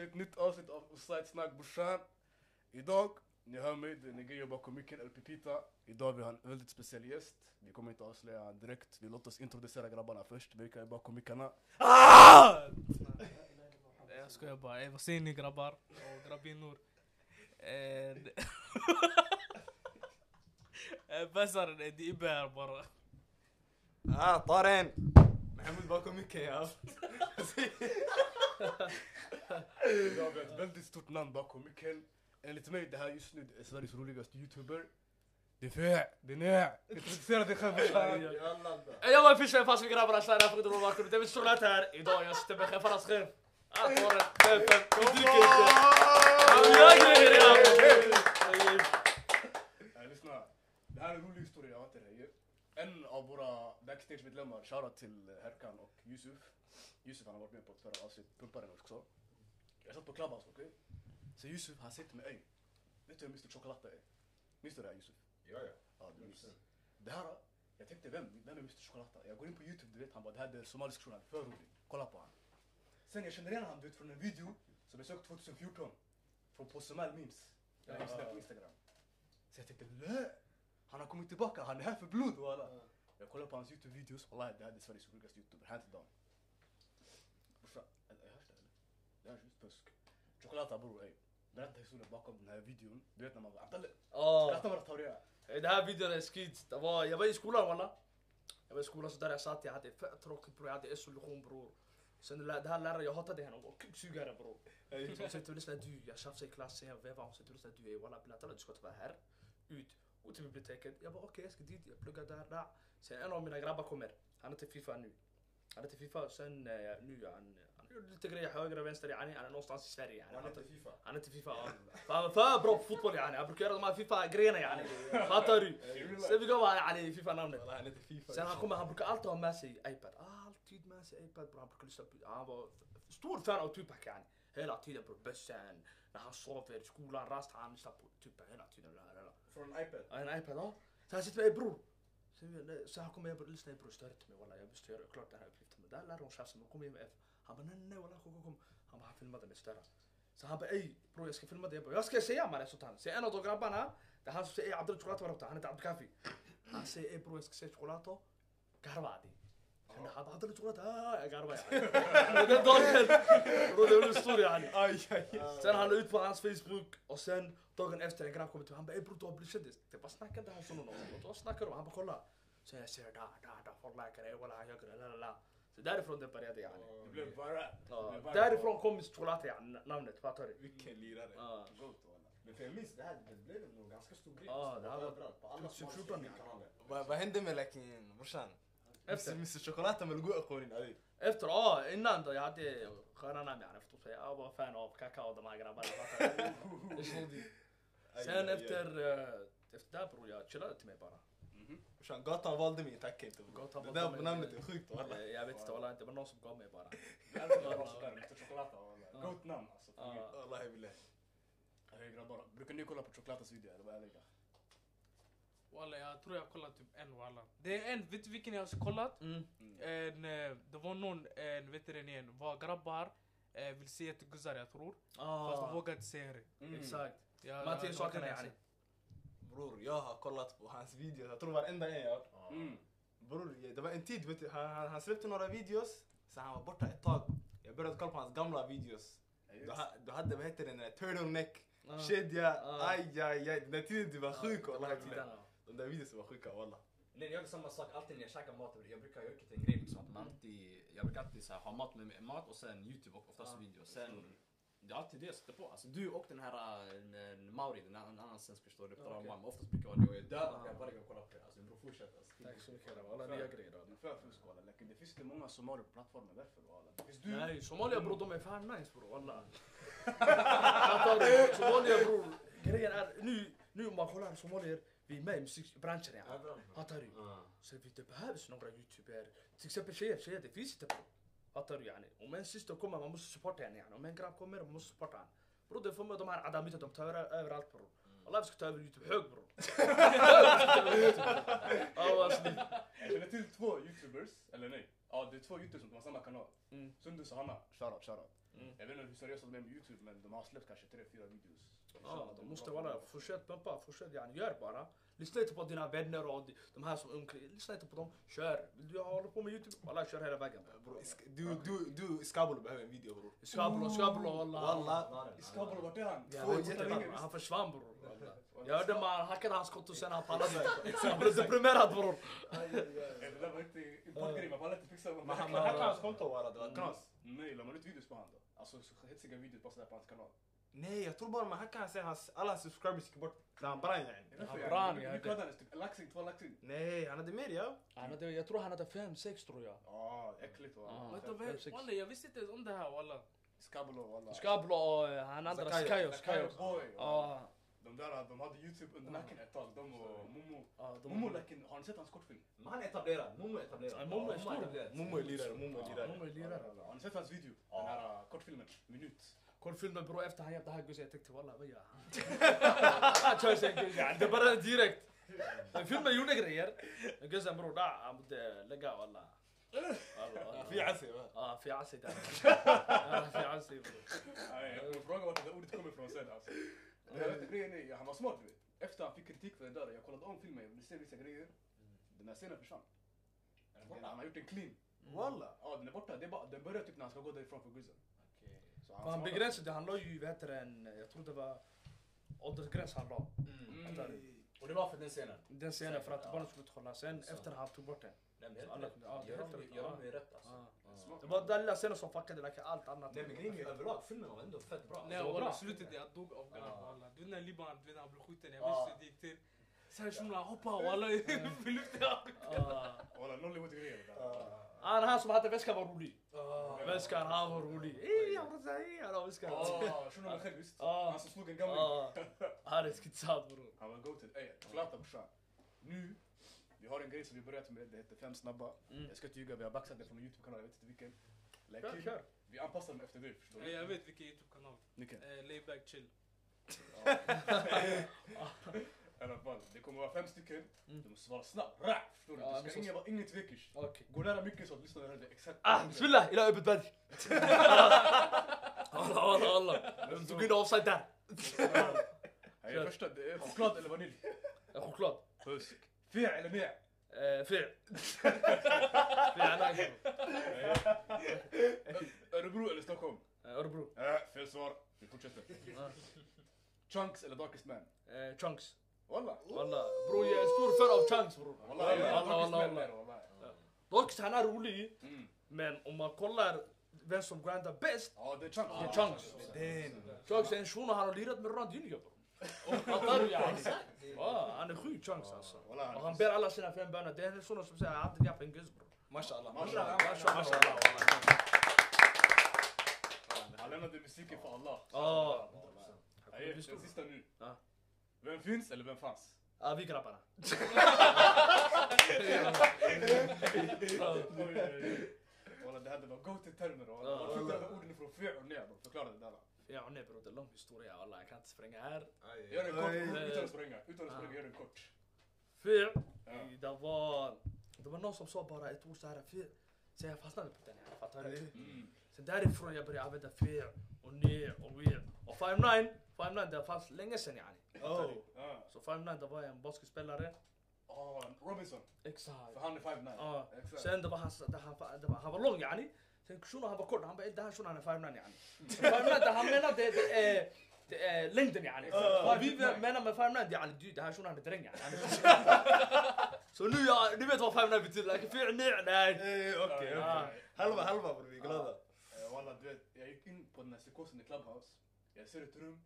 till ett nytt avsnitt av Offside Snack brorsan. Idag, ni hör mig, det är Negeyo bakom micken, El Pepita. Idag vi har en väldigt speciell gäst. Vi kommer inte avslöja direkt. Vi låter oss introducera grabbarna först. Vilka är bakom mickarna? Ah! Jag skojar bara. Eh, vad säger ni grabbar eh, och grabbinnor? Eh, Bessaren, det är Ibbe här bara. Ah, ta den! Mohammed bakom micken ja. Idag har vi ett väldigt stort namn bakom micken. Enligt mig, det här just nu är Sveriges roligaste youtuber. Det är Fe, det är Nea. Introducera dig själv brorsan. Eh, Jag var fish fast vi grabbar aslan jag får inte bakom. Det är choklad här. Idag jag sitter med chefarnas chef. Torren, fem, fem, vi dricker inte. Jag grejer. Nej, lyssna. Det här är en rolig historia jag har till dig. En av våra backstage-medlemmar, shoutout till Herkan och Yusuf. Yusuf han har varit med på ett förra avsnitt, pumparen också. Jag satt på Clubhouse, okej? Så Yusuf han till mig, ey, vet du vem Mr Chocolata är? Minns du det här Yusuf? Ja, ja. Ja, du minns. Det här, jag tänkte vem, vem är Mr Chocolata? Jag går in på Youtube, du vet, han bara det här är somalisk shunon, för rolig. Kolla på han. Sen jag känner igen han, du vet, från en video som jag såg 2014. Från på Somal Memes. Jag Ja. hittade på Instagram. Så jag tänkte, lä! Han har kommit tillbaka, han är här för blod walla. Jag kollar på hans Youtube-videos, wallahi det här är Sveriges roligaste youtuber, hands down. Brorsan, hörs det eller? Det hörs just pösk. Chocolata bror, ey. Berätta historien bakom den här videon. Du vet när man bara, Abdalle, Ah. skratta bara Tauriya. Det här videon är var, jag var i skolan walla. Jag var i skolan så där jag satt, jag hade fett tråkigt bror. Jag hade SO-lektion bror. Sen det här läraren, jag hatade henne. Hon var kuksugare bror. Så Hon sa till lyssna du, jag tjafsade i klassen, jag vevade. Hon sa till lyssna du, ey walla du ska inte vara här. Ut, gå till biblioteket. Jag bara okej jag ska dit, jag pluggar där, där. Sen en av mina grabbar kommer. Han är till Fifa nu. Han är till Fifa sen eh, nu han, han gör lite grejer höger och vänster yani. Han är någonstans i Sverige yani. Han är till- FIFA. han är inte Fifa. För han är för bra på fotboll yani. Han brukar göra de här Fifa-grejerna yani. Fattar du? Sen vi gav han yani Fifa-namnet. Sen han kommer, han brukar alltid ha med sig iPad. Alltid med sig iPad bror. Han brukar lyssna på, han var stor fan av Tupac yani. Hela tiden bror. Bössen, när han sover, i skolan, rast, han lyssnar på Tupac hela tiden. Från iPad. Ja, En iPad ja. Så han sitter med bror. Så han kommer jag börjar lyssna bror, stör inte mig walla. Jag måste göra klart den här uppgiften. Men där lärde hon tjafsa, men kom med F. Han bara nej nej walla kom kom. Han bara han filmade mig störa. Så han bara ey bror jag ska filma dig. Jag bara jag ska säga mannen sånt här. Så en av de grabbarna, det är han som säger ey Abdel choklad var han heter Abdelkafi. Han säger ey bror jag ska säga choklad. Garva adi. Sen han bara Abdel choklad, ah jag garvar yani. Och Den dagen, bror det blev stor yani. Aj, aj, aj. Sen han la ut på hans Facebook och sen dagen efter en grabb kommer till mig. Han bara ey bror du har blivit kändis. Jag bara snackar inte han sån om Vad snackar du om? Han bara kolla. Så jag ser da da da folk likar det walla han gör det la la la. Så därifrån det började yani. Det blev viral. Ja, Det blev viral. därifrån kom choklad yani namnet fattar du? Vilken lirare. Ja. Goat, walla. Men för jag minns det här, det blev nog ganska stor grej. Ja, Så det här var- överallt, på alla typ smala 14 kanaler. Vad vad hände med lakin brorsan? Efter. Mr Chocolata med Lugu Akhorin Ali. Efter ja innan då jag hade sköna namn yani förstås. Jag var fan av Kaka och de här grabbarna fattar du? Det slog dit. Aj, Sen aj, aj. efter eh, efter det bror jag chillade till mig bara. Mhm. Brorsan gatan valde mig, tacka inte. Gatan Det valde där mig. namnet är sjukt walla. Eh, Jag vet inte walla det var någon som gav mig bara. Det här är bra sådär, Mr Chocolata walla. Ja. Goat namn alltså. för mig. Ja. Wallahi billah. Hej grabbar, brukar ni kolla på Chocolatas video eller vad är det? Walla jag tror jag har kollat typ en walla. Det är en, vet du vilken jag har kollat? Mm. En, eh, det var någon, en, vet du den igen, var grabbar eh, vill säga till guzzar jag tror. Fast de vågar inte säga det. Mm. Exakt. Ja, den jag yani. sett. Bror, jag har kollat på hans videos. Jag tror varenda en jag Mm. Bror, det var en tid, vet du, han, han, han släppte några videos, så han var borta ett tag. Jag började kolla på hans gamla videos. Du, ha, du hade, vad heter den, turtleneck, Ja. kedja, Ja. aj aj aj. Den tiden du var sjuk Ja, De där videos var sjuka walla. Nej, jag gör samma sak alltid när jag käkar mat. Jag brukar göra en grej liksom att man alltid, jag brukar alltid så här, ha mat med mig, mat och sen youtube och oftast Ja. video. Sen, det är alltid det jag sätter på. Alltså du och den här äh, Mauri, den en annan svensk förstår du, okej. okay. oftast brukar jag vara det och jag är och jag bara kan kolla på det. Alltså bror fortsätt alltså. Tack så mycket grabbar. Alla nya grejer. För fusk walla. Like, Det finns inte många somalier på plattformen, varför walla? Det finns du. Nej, Somalia bror de är fan nice bror walla. Somalia bror, grejen är nu, nu man kollar somalier, vi är med i musikbranschen ja. Fattar du? Så vi, det behövs några youtuber. Till exempel tjejer, tjejer det finns inte bror. Fattar du yani? Om en syster kommer man måste supporta henne yani. Om en grabb kommer man måste supporta honom. Bror det får med de här adamiterna, de tar överallt bror. Alla vi ska ta över youtube, hög bror. Jag känner till två youtubers, eller nej. Ja det är två youtubers som har samma kanal. Mm. Sundus och Hanna. Shoutout, shoutout. Jag vet inte hur seriösa de är med youtube men de har släppt kanske tre, fyra videos. Ja, de måste vara, fortsätt pumpa, fortsätt yani, gör bara. Lyssna inte på dina vänner och de- här som omkring, lyssna inte på dem, kör. Vill du hålla på med youtube, walla kör hela vägen. Isk- Du, du, du, Skabolo behöver en video bror. Skablo, skablo walla. Walla. Iskabolo, vart är han? Han försvann bror. Jag hörde man hackade hans konto sen han pallade inte. Han blev deprimerad bror. Eh, Det där var inte importgrej, man bara inte fixa man hackade hans konto walla, det var knas. Nej, la man ut videos på han då? Alltså så hetsiga videos bara sådär på hans kanal. Nej jag tror bara man hackade sen hans, alla hans subscribers gick bort när han brann yani. Han brann, hur jag mycket hade han? Typ laxing, två laxing? Nej han hade mer ja. Han hade, jag tror han hade fem, sex tror jag. Ja, äckligt? Ja. Fem, vad- sex. walla, jag visste inte ens om det här walla. Skabolo, walla. Skablo och eh, han andra, boy. Ja, De där, de hade youtube under nacken ett tag, de och Momo. ja, Momo lakin, har ni sett hans kortfilm? Han är etablerad, Momo är etablerad. Ja, Momo är Ja, stor. Momo är lirare, Momo är lirare. Har ni sett hans video? Den här uh, kortfilmen, minut. Kortfilmen bror efter han hjälpte Haggis jag tänkte walla vad gör han? Han kör sig yani, det började direkt. Men filmen gjorde grejer. Men Gussen bror där han borde lägga walla. Walla, walla. Fi asi va. Ja fi asi där. Ja, Fi asi bror. Nej, jag kommer fråga vart det där ordet kommer ifrån sen alltså. Det här vet du, grejen är, han var smart du vet. Efter han fick kritik Han han. Så Han svarade- begränsade, han la ju heter det, en, jag tror det var åldersgräns han la. Mm. Mm. Och det var för den scenen. Den scenen för att Ja. barnen skulle inte kolla. Sen Så. efter han tog bort den. Nej men alla ja, Gör de-. Gör ju rätt alltså. Ja. Ja. Det var den lilla scenen som fuckade like allt annat. Nej men grejen är överlag, filmen var ändå fett bra. Nej walla, bra. slutet jag dog av garv. Du vet när Liban, du vet när han blev skjuten, jag Ja. visste hur det gick till. Sen shunon hoppade walla i luften. Ah. Walla, Nollywood-grejer. Han, han som hade väskan var rolig. Ah. Väskan, han var rolig. Ey, jag han har väskan. Ah, shunon med skägg visst? Ja. Han som slog en gamling. Ah. Han är skitsad bror. Han var goated. Ey, Zlatan brorsan. Nu, vi har en grej som vi börjat med, det heter fem snabba. Mm. Jag ska inte ljuga, vi har baxat det från en YouTube-kanal, jag vet inte vilken. Kör, Like, kör. vi anpassar den efter det, förstår Nej, Jag vet vilken YouTube-kanal. Vilken? Eh, Layback chill. I alla fall, det kommer vara fem stycken. Mm. Du måste svara snabbt, rap! Förstår du? Ja, Det men ska så- ingen vara ingen tvekers. Okej. Gå nära mycket så att lyssnarna hör det exakt. Ah, bismillah, ila öppet berg. Alla, alla, alla. Vem tog in offside där? Här Kör. är första, det är choklad eller vanilj? Eh, Choklad. Fusk. Fe eller ne? Eh, Fel. Fel, nej. Örebro eller Stockholm? Eh, Örebro. Äh, fel svar. Vi fortsätter. Ah. Chunks eller Darkest Man? Eh, Chunks. Walla. Walla. Bror jag är en stor fan av Chunks bror. Är. Dock han är rolig, Mm. men om man kollar vem som grindar bäst, Ja, det är Chunks. det är Chunks. Chunks är en shuno, han har lirat med Ronaldinho bror. Fattar du han är sjuk Chunks alltså. Han Och är han ber alla sina fem böner. Det är en shuno som säger att jag en guzz bror. Mashallah. Mashallah. Mashallah. Han lämnade musiken för Allah. Ja. Den sista nu. Vem finns eller vem fanns? Ja, vi grabbarna. Walla, det här det var go-to termer. Ja, walla. Var walla. fick orden från fe och ner? Förklara det där. Ja, nej bror, det är lång historia. Alla, jag kan inte spränga här. Gör den kort, utan att spränga. Utan att spränga, gör den kort. Ja. Det var, det var någon som sa bara ett ord så här, fyr. Så jag fastnade på den här, fattar du? Mm. Sen därifrån jag började använda fyr och ner och weird. Och 5-9, 5-9 det fanns länge sen yani. Ja. Så 5-9 det var en basketspelare. Robinson. Exakt. För han är 5'9. Ja. Exakt. Sen det var han, det, han, det var, han var lång yani. Sen shunon han var kort, han bara "Eh, det här shunon han är 5'9 yani. 5'9 det han menade det, är, det är längden yani. Vad vi menar med 5'9 yani, det här shunon han är dräng yani. Så nu jag, ni vet vad 5'9 betyder, like, fyr, nej, nej. Eh, Okej, okej. Halva, halva bror, vi är glada. Eh, Walla, du vet, jag gick in på den här psykosen i Clubhouse. Jag ser ett rum.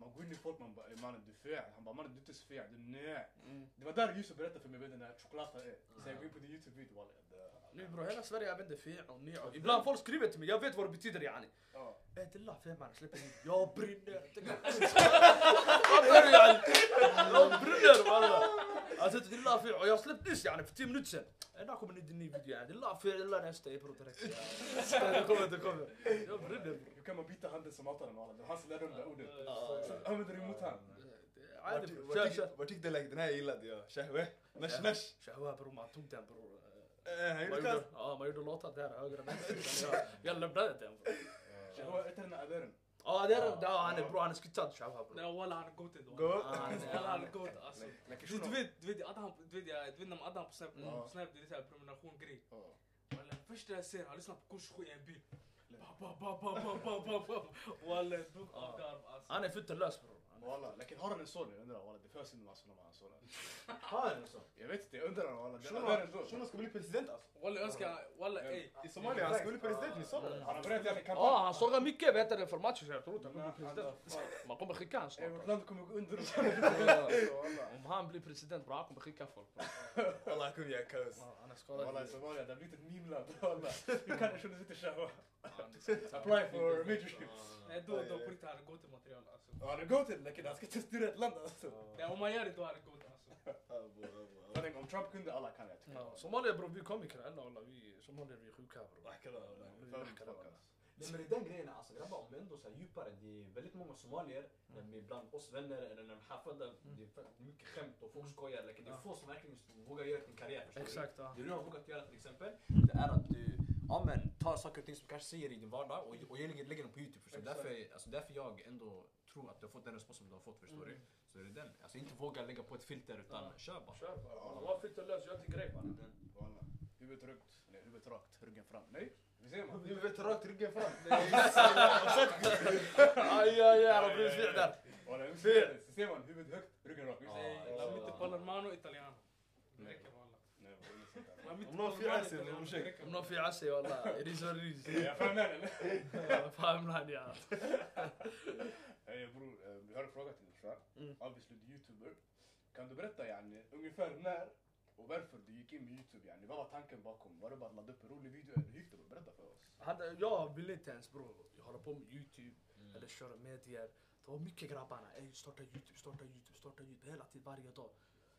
Man går in i folk, man bara "Ey, mannen du är fel. Han bara mannen du är inte så fel. Du, nej. Mm. Det var där Yusuf berättade för mig vad den här chokladen är. Så jag går in på din YouTube-video walla. Nu bror, hela Sverige använder fyr och ner. Ibland folk skriver till mig, jag vet vad det betyder yani. Ey Dilla, fyr mannen, släpp in. Jag brinner. Fattar du yani? Alltså, jag har la fyra och jag släppte nyss yani för 10 minuter sedan. Äh, När kommer en ny video yani? La fyra, la nästa, jag direkt. Det kommer, det kommer. Jag brinner. Hur kan man byta handen som matar den Det han som lärde dem det ordet. Använder du emot honom. Vad tyckte du? Den här gillade jag. Shahwe. Nash nash. Shahwe bror, man tog den bror. Man gjorde låtar där, höger och vänster. Jag lämnade den bror. Shahwe, heter den Aberen? Ja, det är. Han är bror, han är skuttad. Shahwe bror. Walla han är goated. Goat? Walla han är goat alltså. Du, du vet, du vet, Adam, du vet, jag, du vet när Adam på Snap, mm. Snap det är så här prenumeration-grej. Första jag ser, han lyssnar på kurs 7 i en bil. Walla, dog av garv alltså. Han är fett lös bror. Walla, lakin har han en son? Jag undrar walla, det föds inte massor med hans son. Har han en son? Jag vet inte, jag undrar walla. Shunon ska bli president alltså. Walla önskar, walla ey. I Somalia, han ska bli president, ni såg Han har börjat göra kampanj. Ja, han sågar mycket vet du, för matcher. Jag tror inte han kommer bli president. Man kommer skicka honom snart. Vårt alltså. land kommer gå under. Om han blir president bror, han kommer skicka folk. Walla, han kommer göra kaos. Han är Somalia, det har blivit ett meme-land. Walla, hur kan en shuno sitta och Apply for majorship. Nej då, då på riktigt Han är till material alltså. Ja det går till, han ska testa styra ett land alltså. Ja, om man gör det då är han gått alltså. Om Trump kunde alla kan det. tycka. Somalia bror vi är komiker, alla alla vi somalier vi är sjuka bror. Nej men det är den grejen alltså grabbar om vi ändå så djupare, det är väldigt många somalier mm. bland oss vänner eller när de här födda, mm. det är mycket skämt och folk mm. skojar. Like, det är få som verkligen vågar göra sin karriär förstår Exakt, du. Ja. Det du har vågat göra till exempel, mm. det är att du ja, men, tar saker och ting som du kanske säger i din vardag och, och lägger, lägger dem på youtube. Förstår? Därför, alltså, därför jag ändå tror att du har fått den responsen du har fått. Förstår du? Så är det den. Alltså inte våga lägga på ett filter utan Ja. kör bara. Kör bara. Var futtenlös, gör din grej bara. Walla. Huvudet rakt, nej huvudet rakt, ryggen fram. Nej, vi ser man. Huvudet rakt, ryggen fram. Aj aj aj, blivit fel där. Vi ser det. Man huvudet högt, ryggen rakt. visst? Säg la mitt Palermano italiano. Det räcker walla. Nej, vad sig walla, ris och ris. Jag fan den eller? Ja, Fan han ja. Hej bror, eh, vi har en fråga till dig jag. Mm. Obviously du är youtuber. Kan du berätta yani, ungefär när och varför du gick in med youtube yani? Vad var tanken bakom? Var det bara att ladda upp en rolig video eller hur gick det? Berätta för oss. Hade, jag ville inte ens bror, jag håller på med youtube eller köra medier. Det var mycket grabbarna, ey starta youtube, starta youtube, starta youtube hela tiden varje dag.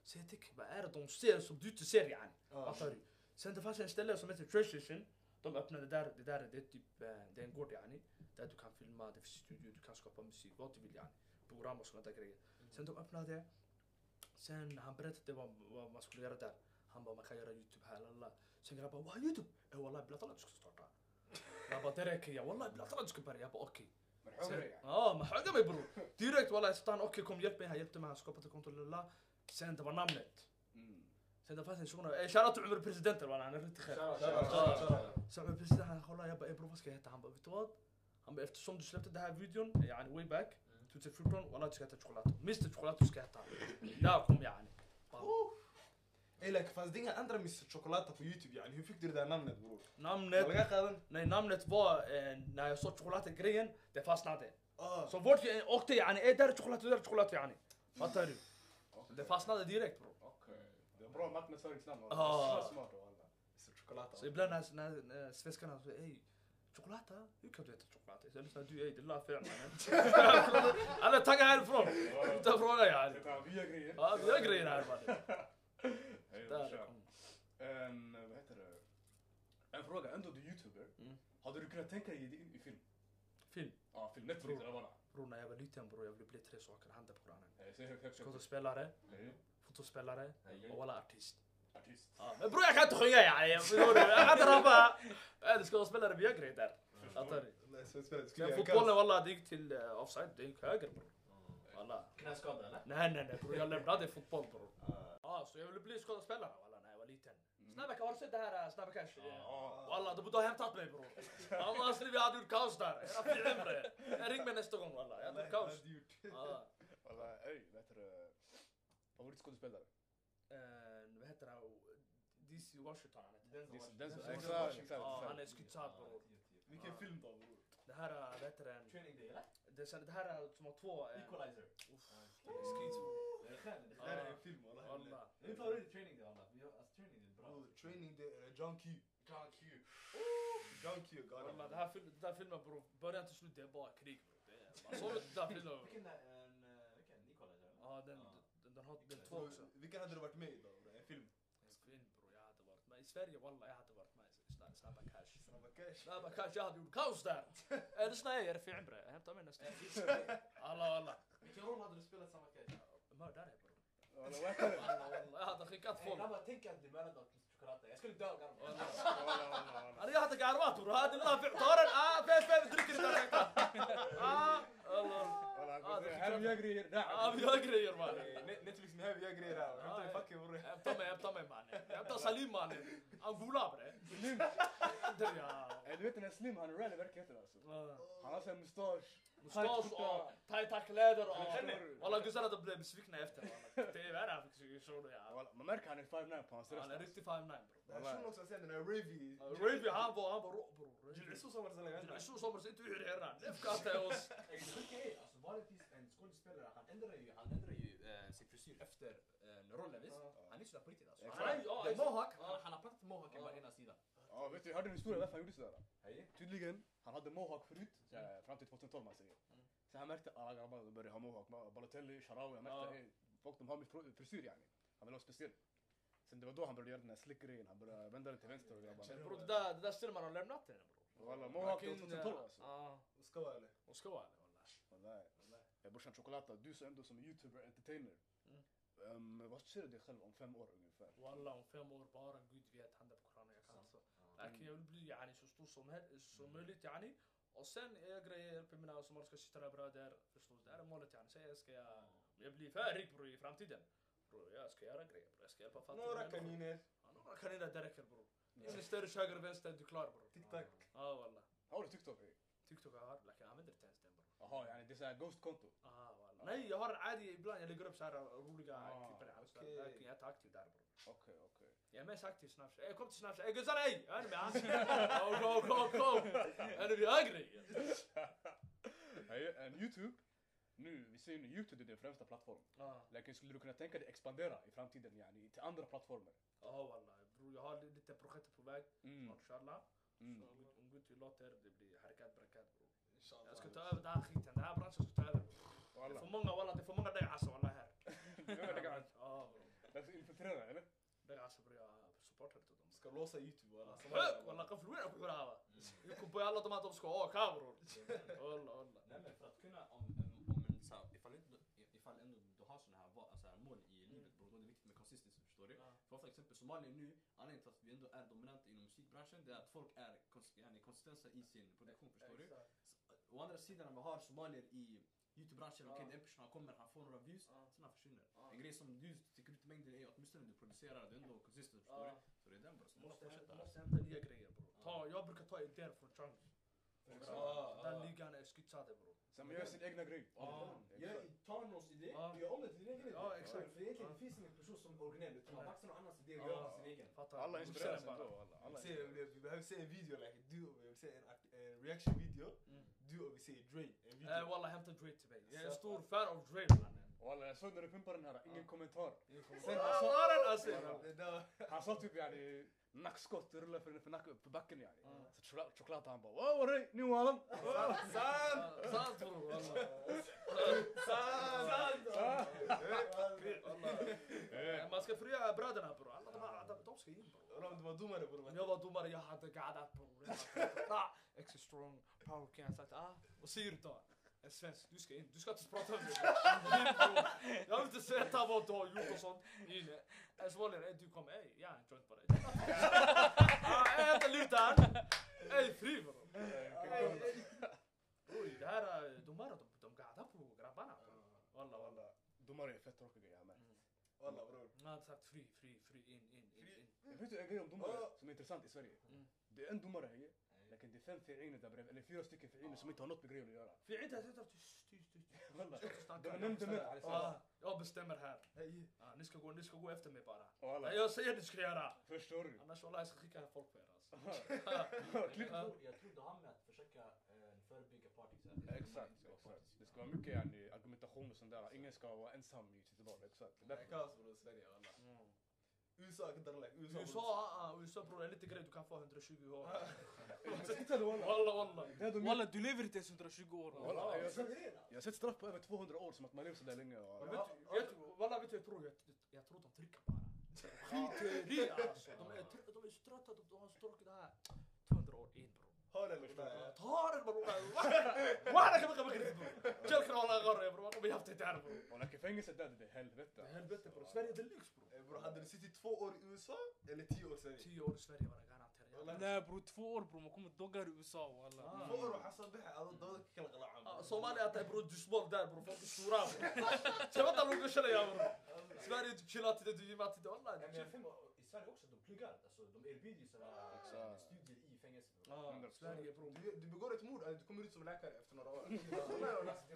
Så jag tänker, vad är det de ser som du inte ser yani? Fattar du? Sen det fanns en ställe som heter Treasure De öppnade där, det där det är typ, eh, det är en gård yani. Där du kan filma, det finns studio, du kan skapa musik, vad du vill yani. Program och sådana där grejer. Sen de öppnade, sen han berättade vad, vad man skulle göra där. Han bara, man kan göra youtube här, lalla. Sen grabbar, vad youtube? Eh wallah, jag vill att du ska starta. Jag bara, det räcker jag, wallah jag vill att du ska börja. Jag bara, okej. Ja, men hugga mig bror. Direkt wallah, jag sa okej kom hjälp mig, han hjälpte mig, han skapade konto, lalla. Sen det var namnet. Mm. Sen det fanns en shuno, eh, shoutout till Umar presidenten wallah, han är riktigt skön. Så men precis han kolla jag bara ey bror vad ska jag heta? Han bara vet du vad? Han bara eftersom du släppte den här videon, yani way back, 2014, walla du ska heta Chokolato. Mr Chokolato ska heta. Där kom yani. Ey like, fanns det inga andra Mr Chocolata på youtube yani? Hur fick du det där namnet bror? Namnet, det fastnade. Är är direkt bror. Okej. Det är bra marknadsföringsnamn. Ah. smart Chocolata. Så ibland när, när, när svenskarna säger ey, Chokolata? Hur kan du heta Chokolata? Så jag lyssnar, du ey det la fel mannen. Alla taggar härifrån. Utan fråga yani. Tar via grejer. Ja, vi gör grejer här mannen. En, vad heter det? En fråga, ändå du är youtuber. Mm. Hade du kunnat tänka dig in i film? Film. Ja, film. Netflix eller vad? Bror när jag var liten bror jag ville bli tre saker, handen på högt. Skådespelare, Nej, fotospelare och walla artist. Artist. Ja, men bror jag kan inte sjunga yani? Jag kan inte rappa. Skådespelare, vi gör grejer där. Fattar du? Göra fotbollen walla det gick till uh, offside, det gick höger bror. Walla. Knäskada eller? Nej nej nej bror jag lämnade fotboll bror. Ja så jag ville bli skådespelare walla när jag var liten. Snabba har du sett det här Snabba Cash? Ja. Walla du borde ha hämtat mig bror. Annars vi hade gjort kaos där. Ring mig nästa gång walla, jag hade gjort kaos. Walla, ey, vad heter det? Favoritskådespelare? Eh, vad heter han? DC Washington han heter. Denzel- Denzel- Washington. Ja, han är skitsad bror. Vilken film då bror? Det här, eh, vad heter den? Training day eller? Det, det här är som har två... Equalizer. Uff, det är skits bror. Det är skönt. Det här är en film walla. Walla. Min favorit är training day alla. Vi har- Alltså training day är bra. Bror, Training det är John Q. John Q. John Q, Walla, galen. det här film, den där filmen bror, början till slut det är bara krig bror. Det är- Man såg inte den där filmen. Vilken är en... eh, Vilken? Eller? Ja, den, Ja. den, den har den två också. Vilken hade du varit med i då? bror? En film? En film bror, jag hade varit med. I Sverige walla, jag hade varit med Snabba Cash. Snabba Cash. Snabba Cash, jag hade gjort kaos där. Är det snäger? Är det fin bre? Hämta mig nästa. Alla alla. Vilken roll hade du spelat samma kväll? mördare bror. Walla, det? Walla, Jag hade skickat folk. grabbar, tänk att mördad av قراطي اسكل الدار قرب. أنا يهتك عربات وهذا الله في طورن آه فين فين؟ دريك آه الله هم يقري نعم. هم يقري مالك إيه، نتفلكس ما هم يقري نعم انت يفكر وري. ابتمي ابتمي مالك ابتا سليم مالك انقولا بري دريا ادويتنا إيه، سليم أنا رالي بركيت راسه آه. خلاص مستوش. mustasch och tackkläder och... Walla gussarna de blev besvikna efter varandra. Man märker han är 5'9 på hans röst. Han är riktig 5'9 bror. Shunon också sen den här Ravy. Ravy han var, han var rå bror. Jilcisu som var sen länge. Jilcisu inte hur herran. F-katta är oss. Det sjuka alltså varje tid en skådespelare han ändrar ju, han ändrar ju sin frisyr efter rollen visst. Han är sådär på riktigt alltså. Han har mohawk, han har plattat mohawken på ena sidan. Ja, vet du, hörde en historia varför han gjorde sådär? Hej. Tydligen, han hade mohawk förut, så här, fram till 2012 man säger. Mm. Sen han märkte alla grabbar började ha mohawk, Balotelli, Sharawi, han märkte hey, folk de har min frisyr yani. Han vill ha speciell. Sen det var då han började göra den här slickgrejen, han började vända den till vänster och grabbarna. Bror det där, det där stället man har lämnat den bror. Walla, mohawk 2012 eh, alltså. Oskawa eller? vara eller walla. Walla. Brorsan Chocolata, du som ändå som youtuber, entertainer. Um, vad ser du dig själv om fem år ungefär? Walla om fem år bara gud vet. 100% jag vill bli stor som, som möjligt yani. Och sen är grejer på mina somaliska bröder. Förstår du? Det är målet yani. Sen ska jag, om jag blir för rik bror i framtiden. Bror jag ska göra grejer bror. Jag ska hjälpa fattiga Några kaniner. Ja, Några kaniner det räcker bror. Investerar höger vänster, du är klar bror. TikTok. Ja wallah. Har du TikTok? TikTok jag har, jag använder inte ens bror. Jaha, yani det är såhär ghost-konto. Ah, wallah. Nej, jag har en عادي ibland, jag lägger upp så här roliga Ah, klipp eller så. okej. Lakin jag är inte aktiv där bror. Okej, okej. Jag är mest aktiv i Snapchat. Jag kom till Snapchat. Ey guzzarna ey! Jag är med han. Go, go, go, go! Är vi agri? Hey, en YouTube, nu, vi säger nu YouTube är din främsta plattform. Ja, Lakin skulle du kunna tänka dig expandera i framtiden yani, till andra plattformar? Ja wallah. Bror jag har lite projekt på väg. Mm. Snart inshallah. Mm. Så om Gud- Om Gud tillåter, det blir harakat barakat bror. Jag ska ta över den här skiten, den här branschen ska ta över. Det är för många walla, det är för många där alltså walla här. Det är alltså, degasa? Ja bror. Infiltrera eller? Degasa bror, jag supportar inte dem. Ska låsa youtube walla. Walla kan förlora på det här va. Mm. Jag kommer på alla de här de ska ha kameror. Walla walla. Nej men för att kunna, om en så här, ifall, inte, ifall ändå du har sådana här, alltså här mål i mm. livet bror, då är det viktigt med consistency förstår du? För till exempel Somalia nu, anledningen till att vi ändå är dominanta inom musikbranschen det är att folk är konsistenta i sin produktion förstår du? Å andra sidan när vi har somalier i Youtube-branschen, okej Ja. en person han kommer, han får några views, Ja. sen han försvinner. Ja. En grej som du sticker ut i mängden är åtminstone du producerar, du är ändå konsistent förstår Ja. du? Så det är den så Du måste fortsätta. du måste hämta nya grejer bror. Jag brukar ta idéer från Chunks. Ja, Den ja. ligan är skitsade bror. Sen man gör sin egna grej. Ta någons idé, Ja. gör om det till din egen idé. För egentligen Ja. det finns ingen person som är originell utan man baxar någon annans idé och gör den sin egen. Fattar. Alla inspireras den ändå. Vi, behöver se en video, like, du, vi vill se en reaction video. Mm. Du och vi ser Dre, en video. Eh, Walla hämta Dre till mig. Jag är en stor fan av Dre mannen. Walla jag såg när du pumpade den här, ingen kommentar. Sen han sa, han sa typ yani nackskott rullar för, för, nack, för backen yani. Ja. Så choklad, choklad han bara wow det? Nu walla! Sant! Sant bror walla. Sant! Eh, Man ska fria bröderna bror. Alla de här, de- ska in bror. Om du var domare bror. Om jag var domare, jag hade gaddat bror. Hade- Ah, Extra strong, can. Jag sagt ah, vad säger du då? En svensk, du ska in. Du ska inte prata med mig. In, bror. Jag vill inte veta vad du har gjort och sånt. En somalier, du kommer, ey, jag har en joint på dig. Ah, Jag hämtar lutan. Ey, fri bror. Bror, det här är domare, de, de gaddar på grabbarna. Walla walla. Domare är fett tråkiga jag med. Walla bror. Han hade sagt fri, fri, fri, in, in, in. Jag vet du en grej om domare som är intressant i Sverige? Mm. Det är en domare fi'iner som inte har något med grejen att göra. För inte heter tyst, tyst, tyst. Walla. Ska inte snacka. De är nämndemän. Ah, jag bestämmer här. Hej. Ah, ni, ska gå, ni ska gå efter mig bara. Nej, jag säger ni ska göra. förstår du? Annars wallah jag ska skicka folk på er alltså. Jag tror, det har med att försöka förebygga det- Exakt, exakt. Det ska vara mycket yani, argumentation och sånt där. Ingen ska vara ensam i sitt val. Exakt. Det är Det är därför. kaos bror, Sverige walla. USA like USA. USA, USA bror, är lite grej du kan få 120 år. Walla. Walla walla. Du lever inte ens 120 år. Walla, jag, har sett, jag har sett straff på över 200 år som att man lever sådär länge. Walla vet du jag tror? Jag, jag tror de trycker bara. Skit i det alltså. De är, tr- de är så trötta, de, de har så tråkigt här. هولاند مجتمع طارق برو وإحنا كمان كمان كده جلك والله غره يا برو. ما بيعرف تعرف ولكن فين سداد ده هل بتا هل بتا برو؟ سفاري ده ليكس برو. برو عند نسيت تفو أور يوسا اللي تي أور سفاري تي أور سفاري وأنا قاعد ترى لا برو تفو أور برو ما كنت دوغر يوسا والله. آه. تفو أور حسن بها هذا دودك كل قلعه آه، سومالي اتاي برو جسبول دار برو فوق الشورا شباب لو قشله يا برو. سفاري جيلاتي ده دي ما تدي والله يعني فيلم سفاري اقصد بليغارد اقصد ام اير بي دي سفاري jag filmar i Sverige också, de pluggar. Alltså, de erbjuder ju sådana Exakt. studier i fängelset. Ja, Sverige bror. Du, du begår ett mord, eller du kommer ut som läkare efter några år.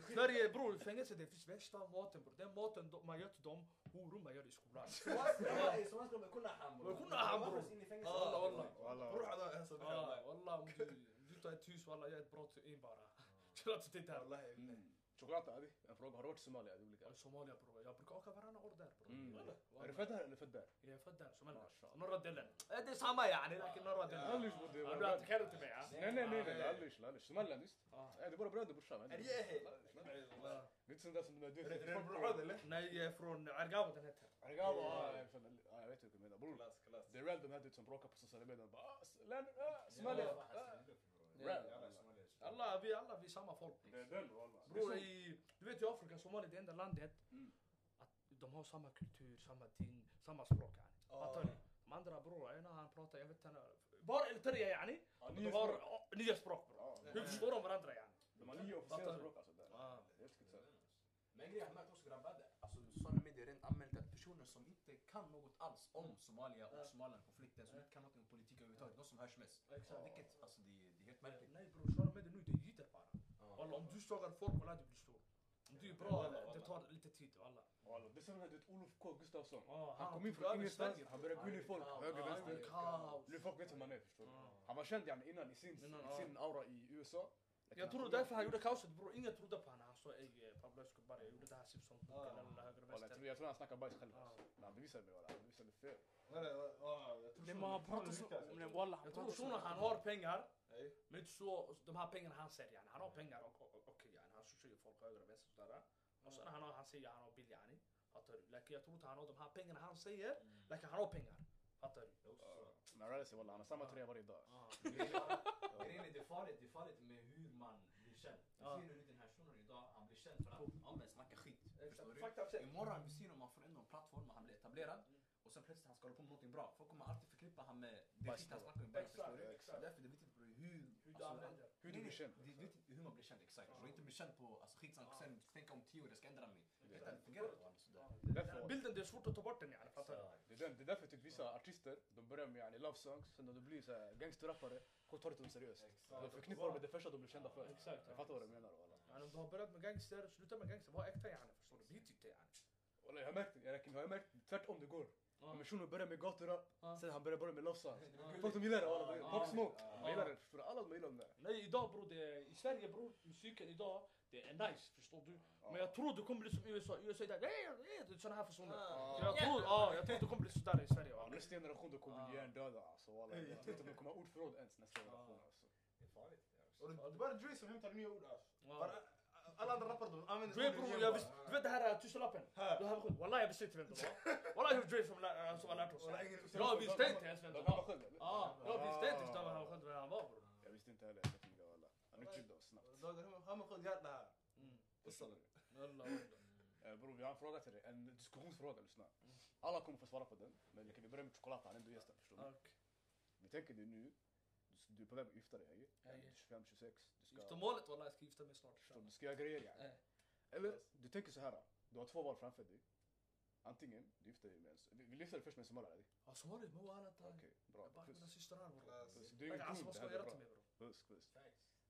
Sverige bror, fängelse det finns värsta maten bror. Den maten de- man gör till dem, horor man gör i skolan. Somalier ska de kunna ham bror. De kunna ham, bror. in i fängelse. Wallah wallah. Walla. روح هذا هسه Ja, wallah om du, om du tar ett hus wallah jag är ett brott in bara. Chilla till det här. والله Mm. Choklad hade en fråga. Har du varit i Somalia? Det är olika. Ja, Somalia bror, jag brukar åka varannan år där bror. Mm. Wallah. Är du född här eller född där? Jag är född där, Somalia. Mashallah. Norra delen. Eh, Det är samma yani, lakin norra delen. Aldrig bodde Ja, Du attackerar inte mig ja. Nej nej nej nej, aldrig aldrig. Somaliland visst? Ja. Nej det är bara bröder brorsan. är det Jehe? Är Är är är ah, ah, ah. Alla, vi alla vi är samma folk. Det är den. Bror i, du vet i Afrika, Somalia är det enda landet Mm. att de har samma kultur, samma din, samma språk. Fattar ni? De andra bror, ena han pratar, jag vet inte, bara Eritrea yani. De har språk. nio språk bror. Hur förstår de varandra yani? De har nio officiella språk alltså där. Ja. Det är helt skumt. Men grejen jag märkt också grabbar, det- alltså sociala medier rent allmänt att personer som inte kan något alls om Somalia och Somaliland-konflikten, som inte kan något om politik överhuvudtaget, de som hörs mest. Exakt. Vilket, alltså det, det är helt märkligt. Nej bror, sociala medier nu det gider bara. Ja. Walla om du sågar folk, walla du blir stor. Om du är bra, det tar lite tid walla. Walla, det är som du vet, Olof K Gustafsson. Han kom in från ingenstans, han började gå in i folk, höger, vänster. Nu folk vet vem han är förstår du. Han var känd innan i sin aura i USA. Jag tror därför han gjorde kaoset bror, ingen trodde på honom. Han sa ey Pablo Escobar, jag gjorde det här Simpson-boken Ja. eller höger och vänster. tror, jag tror han snackar bajs själv. Men han bevisade mig walla, han bevisade fel. Nej, men han pratar så... Men walla Jag tror shunon han har pengar, men inte så, de här pengarna han säger yani. Han har pengar och okej yani, han ju folk höger och vänster sådär. Och sen han, han säger han har bil yani. Fattar du? Like, jag tror inte han har de här pengarna han säger, like, han har pengar. Fattar du? Men Rally walla, han har samma tröja varje dag. Grejen är, det är farligt med hur man blir känd. Vi Ja. ser nu den här shunon idag, han blir känd för att ja, men snacka skit. Fakta check. Imorgon vi ser honom, han får ändå en plattform, han blir etablerad. Och sen plötsligt han ska hålla på med någonting bra. Folk kommer alltid förknippa han med det skit han snackar om. Exakt, förstår du? exakt. Därför är det viktigt bror, hur... Hur du alltså, använder. Hur du blir känd. Det är viktigt hur man blir känd, exakt. Och inte bli känd på alltså, skitsnack och sen tänka om tio år, jag ska ändra mig. Det fungerar inte bara sådär. Därför, Bilden det är svårt att ta bort den yani, fattar du? det, är den, det är därför typ vissa artister, de börjar med yani, love songs, sen när de blir så här gangsterrappare, folk tar inte dem seriöst. De förknippar dem med det första de blir kända för. Exakt. Jag fattar vad du menar walla. Yani, om du har börjat med gangster, sluta med gangster, var äkta yani, förstår du? Bit inte yani. Walla jag har märkt, jag räcker, har märkt tvärtom det går. Ja. Om en shuno börjar med gaturap, Ja. sen han börjar bara med love songs. Folk de gillar det walla. Pop Smoke. Man gillar det förstår du, alla de gillar det. Nej idag bror, det i Sverige bror, musiken idag, det är nice, förstår du? Men jag tror det kommer bli som USA, USA det är såna här. Så jag tror, ja, jag tror det kommer bli sådär i Sverige. Nästa generation då kommer bli hjärndöda alltså walla. Jag tror inte de kommer ha ordförråd ens nästa generation alltså. Det är farligt. Det är också. Och det det är bara Dre som hämtar nya ord alltså. Bara, alla andra rappare de använder Dre bror, jag visste, du vet det här tusenlappen? Du har skit, wallah jag visste inte vem det var. Wallah det var Dre som lär- som har lärt oss. Walla, Jag visste inte ens vem det var. jag visste inte ens vem han var, han bror. Jag visste inte heller, jag vet inte walla. Han utbildade oss snabbt. Dagar hem- hem och skjut hjärta här. Mm. Förstår du? Wallah, wallah. Eh, Bror vi har en fråga till dig, en diskussionsfråga lyssna. Alla kommer få svara på den, men vi börjar med choklad, han är ändå gästen förstår du? Vi tänker dig nu, du- du är på väg att gifta dig? Ja, ja. Du är 25, 26, du ska, Giftermålet wallah, jag ska gifta mig snart. förstår du, du ska göra grejer. Eh. Eller, du tänker så här. du har två val framför dig. Antingen, du gifter dig med en, vi vi lyfter dig först med en somalier? Ja, Somalier, men walla ta. Okej, bra. Bara mina systrar. Puss. Du är ingen Alltså kung, vad ska här jag göra till mig bror? Puss, puss.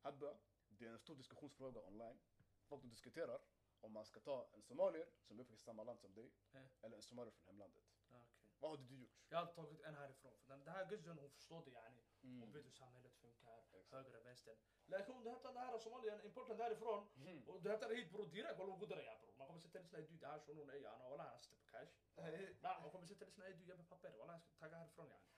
Habba, det är en stor diskussionsfråga online. Folk diskuterar om man ska ta en somalier som är uppväxt i samma land som dig, eller en somalier från hemlandet. Vad hade du gjort? Jag hade tagit en härifrån, för den, här guzzen hon förstår det yani. Hon Mm. vet hur samhället funkar, Exakt. höger och vänster. Läkare om du hämtar den här somalien, importen därifrån, Mm. och du hämtar hit bror direkt, walla godare ja bror. Man kommer sätta dig såhär, du det här shunon ey ana walla han sitter på cash. Nej. Man kommer sätta dig såhär, du mig papper, walla jag ska tagga härifrån yani.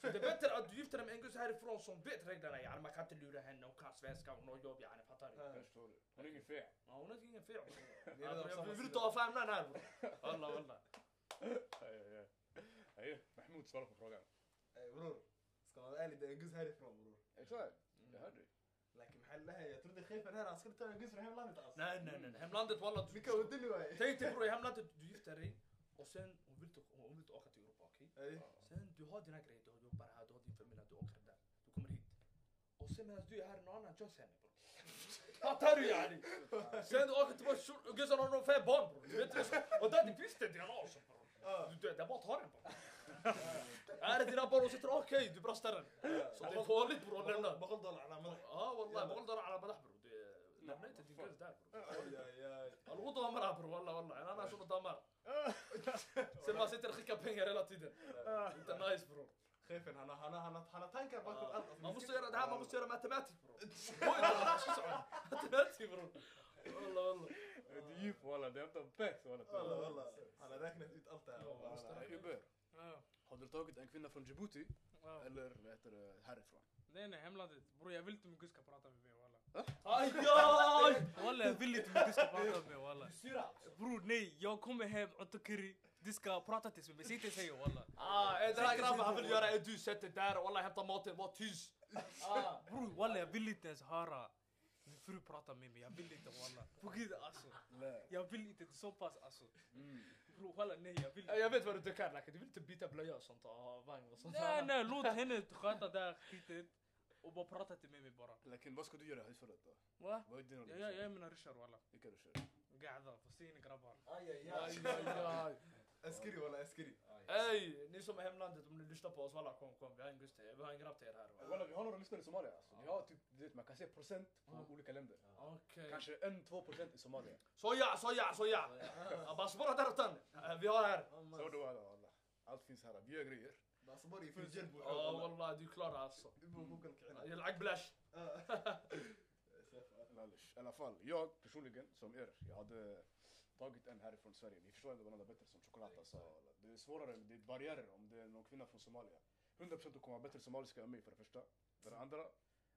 Så det är bättre att du gifter dig med en guzz härifrån som vet reglerna yani. Man kan inte lura henne, hon kan svenska, hon har jobb yani, fattar du? Jag förstår. Hon är ingen fe. Ja, hon har ingen fel. Vi Jag vill sida. ta famnan här bror. Walla walla. Hej. Mahmoud svara på frågan. Ey bror, ska man vara ärlig, det är en guzz härifrån bror. Exakt. Jag hörde dig. Maxaa lahayaa jag trodde chefen här han skulle ta en gus från hemlandet alltså. Nej nej nej, hemlandet walla. Vilka undrar nu ey? Tänk dig bror, i hemlandet, du gifter dig och sen hon vill, hon vill åka till Europa, okej? Ey. Sen du har dina grejer, du jobbar här, du har din familj, du åker där. Du kommer hit. Och sen medan du är här, någon annan joins henne bror. Fattar du yani? Sen du åker tillbaka till gussen har någon fem barn bror. Och där det finns det alltså bror. Du, du, det är bara att ta den bror. Är det dina barn och sitter okej, du brastar den. Så det är farligt bror att lämna. بغض على مدح Ja والله بغض ضرر على مدح برو Det- lämna inte din guzz där bror. Oj, oj, oj. الوضوء امرها برو والله والله انا انا شنو دمر Sen man sitter och skickar pengar hela tiden. Inte nice bror. Chefen han har, han har, han har, han har tankar bakom allt. Alltså, Man måste göra det här, man måste göra matematik bror. Oj, Matematik bror. Wallah wallah. Det walla, walla. Walla, walla. Har. Ja, Walla, du tagit en kvinna från Djibouti ja. eller vad heter det, härifrån? Nej nej, hemlandet. Bror jag vill inte min gud ska prata med mig walla. Aj, aj! Walla jag vill inte min gud ska prata med mig walla. Bror nej, jag kommer hem, Otokiri. Du ska prata till mig, säg inte säg walla. Ah, eh, den här grabben han vill göra edu, sätt dig där, wallah hämta maten, var tyst. Ah. Bror walla jag vill inte ens höra min fru prata med mig, jag vill inte walla. På gud alltså. Jag vill inte så pass alltså. Mm. Bror walla nej jag vill Ja, Jag vet vad du tycker Lacke, du vill inte byta blöja och sånt och vagn och sånt. Nej nej, låt henne sköta det här skiten. Och bara prata till mig bara. Lakin vad ska du göra Eskiri walla eskiri. Ey, ni som är hemlandet om ni lyssnar på oss walla kom kom vi har en guste, vi har en grabb till er här. Walla vi har några lyssnare i Somalia alltså. Vi har typ, du vet man kan se procent på olika länder. Kanske en, två procent i Somalia. Soja, soja, soja! Basbara där utan, eh, vi har här. Så du walla walla. Allt finns här, vi gör grejer. Basbara i Fulgen. Ja walla, du är klar alltså. Yalak blash. I alla fall, jag personligen som er, jag hade tagit en härifrån Sverige. Ni förstår ändå vad det är bättre som choklad alltså. Det är svårare, det är barriärer om det är någon kvinna från Somalia. 100% du kommer ha bättre somaliska än mig för det första. För det andra,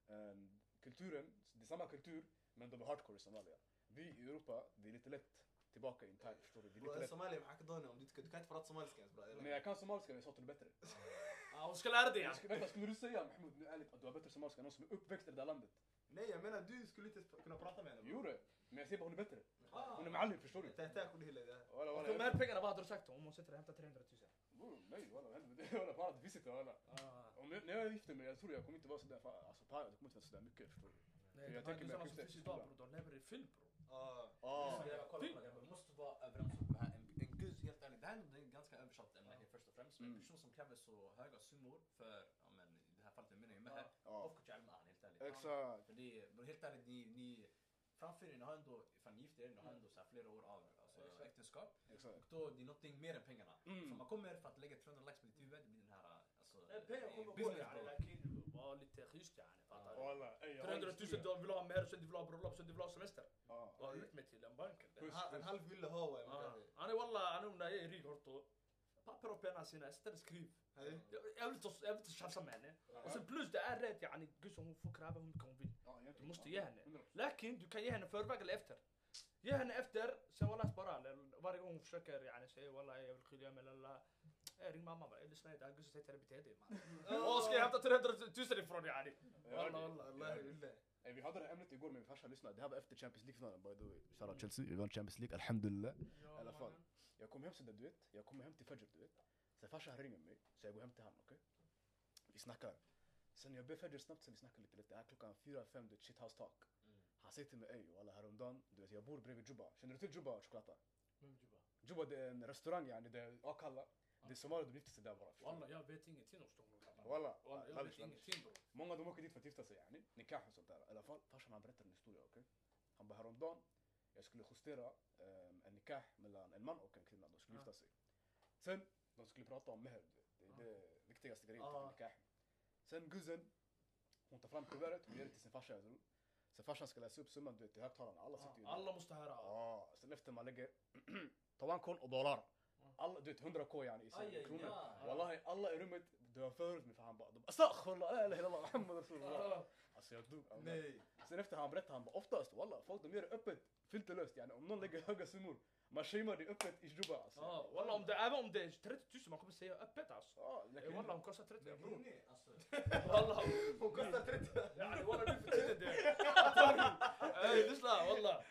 eh, kulturen, det är samma kultur men de är hardcore i Somalia. Vi i Europa, det är lite lätt tillbaka in time, förstår du? Det är lite lätt. Somalia معك دوني om du du kan inte prata somaliska ens bror. Men jag kan somaliska, jag sa att du är bättre. Ja, hon ska lära dig Jag ja. skulle, vänta, skulle du säga Mahmoud, nu ärligt, att du har bättre somaliska än någon som är uppväxt i det där landet? Nej jag menar du skulle inte kunna prata med henne. Jo det, men jag säger bara hon är bättre. Ah. Hon är معلم, förstår du? تحتاج كل هلا ده. Walla, walla, De här pengarna, vad hade du sagt om hon sitter och hämtar 300 000? Bror, nej walla, vad händer med det? Walla, bara att visita walla. Ah. Om jag, när jag gifter mig, jag tror jag kommer inte vara sådär, fa- alltså pa- det kommer inte vara sådär mycket förstår du. Nej, Jag de här tänker gussarna mig som att finns det- idag bror, de lever i film bror. اه Ah. Jag kollar på det, men vi måste vara överens om det här. En, en guzz, helt ärligt, det här är nog ett ganska översatt ämne först och främst. Men en Mm. person som kräver så höga summor för, ja men i det här fallet, jag menar ju med här, Ja. varför kan jag med han helt ärligt? Exakt. För det är, men helt ärligt, ni, ni framför er, ni har ändå, ifall ni gifter er, ni har ändå så flera år av alltså, Exakt. äktenskap. Exakt. Och då, det är någonting mer än pengarna. Mm. För man kommer för att lägga 300 lax på ditt huvud, det blir den här alltså, eh, business bro. Var lite schysst yani, fattar du? 300 000, du vill ha mer, sen du vill ha bröllop, sen du vill ha semester. Vad har du gjort mig till? En bank? En halv mille har. Han är walla, han är rik horto. بابر أو بينا سينا ستر سكريف قبلت قبلت الشعب سمعنا بس البلوز ده ريت يعني قصه هو فوق رابع هم كونفين مست يهنا لكن دو كان يهنا فور باك الافتر يهنا افتر سي والله سبارا باري هم في شكر يعني سي والله يا بالخير يا ملا لا إيه رينج ماما بقى اللي سمعت قصه سي تربي تهدي ما أو سكي هابتا تريدر تيسري فرون يعني والله والله الله لله يعني بيحضر امنت يقول ما ينفعش نسمع ده افتر تشامبيونز ليج فاينل باي ذا تشامبيونز ليج الحمد لله على Jag kommer hem sådär du vet, jag kommer hem till Fajr du vet. Sen farsan ringer mig, så jag går hem till honom, okej? Vi snackar. Sen jag ber Fajr snabbt, sen vi snackar lite, lite. Här klockan fyra, fem, du vet, shit house talk. Han säger till mig, ey walla häromdagen, du vet jag bor bredvid Juba. Känner du till Juba choklata? Juba det är en restaurang yani, det är Akalla. Det är somalier, de gifter sig där bara. Wallah jag vet ingenting om Stockholm grabbar. Walla, jag vet ingenting bror. Många de åker dit för att gifta sig yani. Nikah och sånt där. I alla fall, farsan han berättade en historia, okej? Han bara häromdagen, jag skulle justera ehm, en nikah mellan en man och en kvinna. De skulle gifta sig. Sen, de skulle prata om du vet. Det är det viktigaste grejen till Ah. nikah. Sen guzzen, hon tar fram kuvertet, hon ger det till sin farsa, jag tror. Sen farsan ska läsa upp summan, du vet, till högtalarna. Alla sitter ju där. Alla måste höra. Ja, sen efter man lägger tawankon och dollar. Alla, du vet 100 k yani i Aj, kronor. aj. Wallahi alla i rummet, det var förut mig för han bara, astaghfirullah, la ilaha illallah, Muhammad rasulullah. altså jeg dog. Nej. Sen efter han berättade han bara oftast walla folk de gör det öppet filterlöst yani om någon lägger höga summor man shamear det öppet i Juba alltså. Ja walla om det även om det är 30 000 man kommer säga öppet alltså. Ja walla hon kostar 30 jag bror. Alltså. Walla hon kostar 30. Yani walla nu för tiden det. Ey lyssna walla.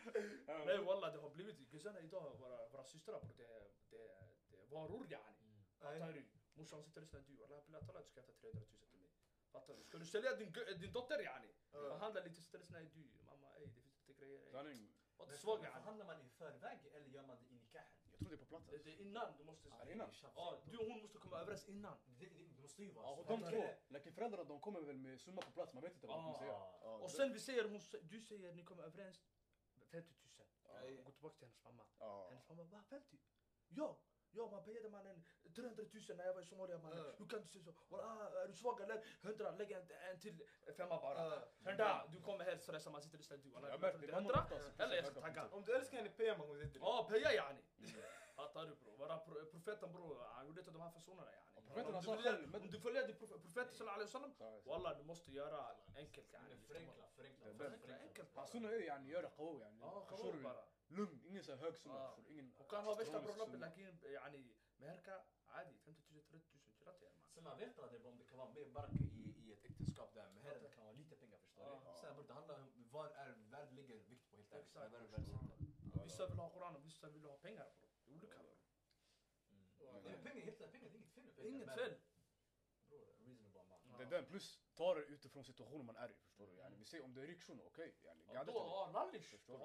Nej walla det har blivit gussarna idag våra, våra systrar bror det, det, det är varor yani. Fattar du? Morsan sitter och lyssnar du walla jag talar du ska äta 300 000. Fattar du? Ska du sälja din, din dotter yani? Ja. Handla lite och lyssnar du mamma ey det finns lite grejer. ey. Sanning. Var inte svag Men yani. Förhandlar man i förväg eller gör man det i nikahen? Jag tror det är på plats. Det alltså. det är innan du måste... Ja, innan. Ja, du och hon måste komma överens innan. Det, det, det måste ju vara Ja, så. och de två. Läkare föräldrarna de kommer väl med summa på plats, man vet inte vad de kommer säga. Ja. Ja, Och sen vi säger, hon, du säger ni kommer överens 50 000. Ja. Gå tillbaka till hennes mamma. Ja. Hennes mamma bara 50? Ja! Ja man bad mannen 300 000 när jag var i Somalia mannen. Uh. Hur kan du säga så? Walla, ah, är du svag eller? 100, lägg en, en till femma bara. Uh. Hörda, du kommer här stressa, man sitter och lyssnar du. Jag 100? Eller jag ska tagga. Om du älskar henne, peja mannen. hon Ja, peja yani. Mm. Fattar du bror? Profeten bror, han gjorde inte de här fasonerna yani. Profeten han sa själv. Om du följer profeten sallallahu alaihi wasallam, walla du måste göra enkelt yani. Förenkla, förenkla. Förenkla. Fasoner är yani, gör det yani. Ja, qawi bara. Lugn, ingen så här hög summa. Ja. förstår du? Ingen Och kan ha värsta astronomisk bröllopet summa. lakin yani مهركة عادي 50 000 30 000 chilla till man. Sen man vet aldrig om det kan vara mer barka i, i ett äktenskap där meherren kan vara lite pengar förstår Ja. du. Sen bror det handlar om vad är värde ligger vikt på helt ärligt. Exakt. Vad är det värdesätter? Vissa vill ha Koran och vissa vill ha pengar bror. Det är olika bror. Mm. Nej, Pengar, helt pengar, det är inget fel med Det är pengar. inget men- fel. Bror, en reasonable man. Ja. Det är den, plus ta det utifrån situationen man är i. Förstår du? Yani, vi säger om det är ryktion, okej. Okay, yani, ja, då, ja, rallysh. Förstår du?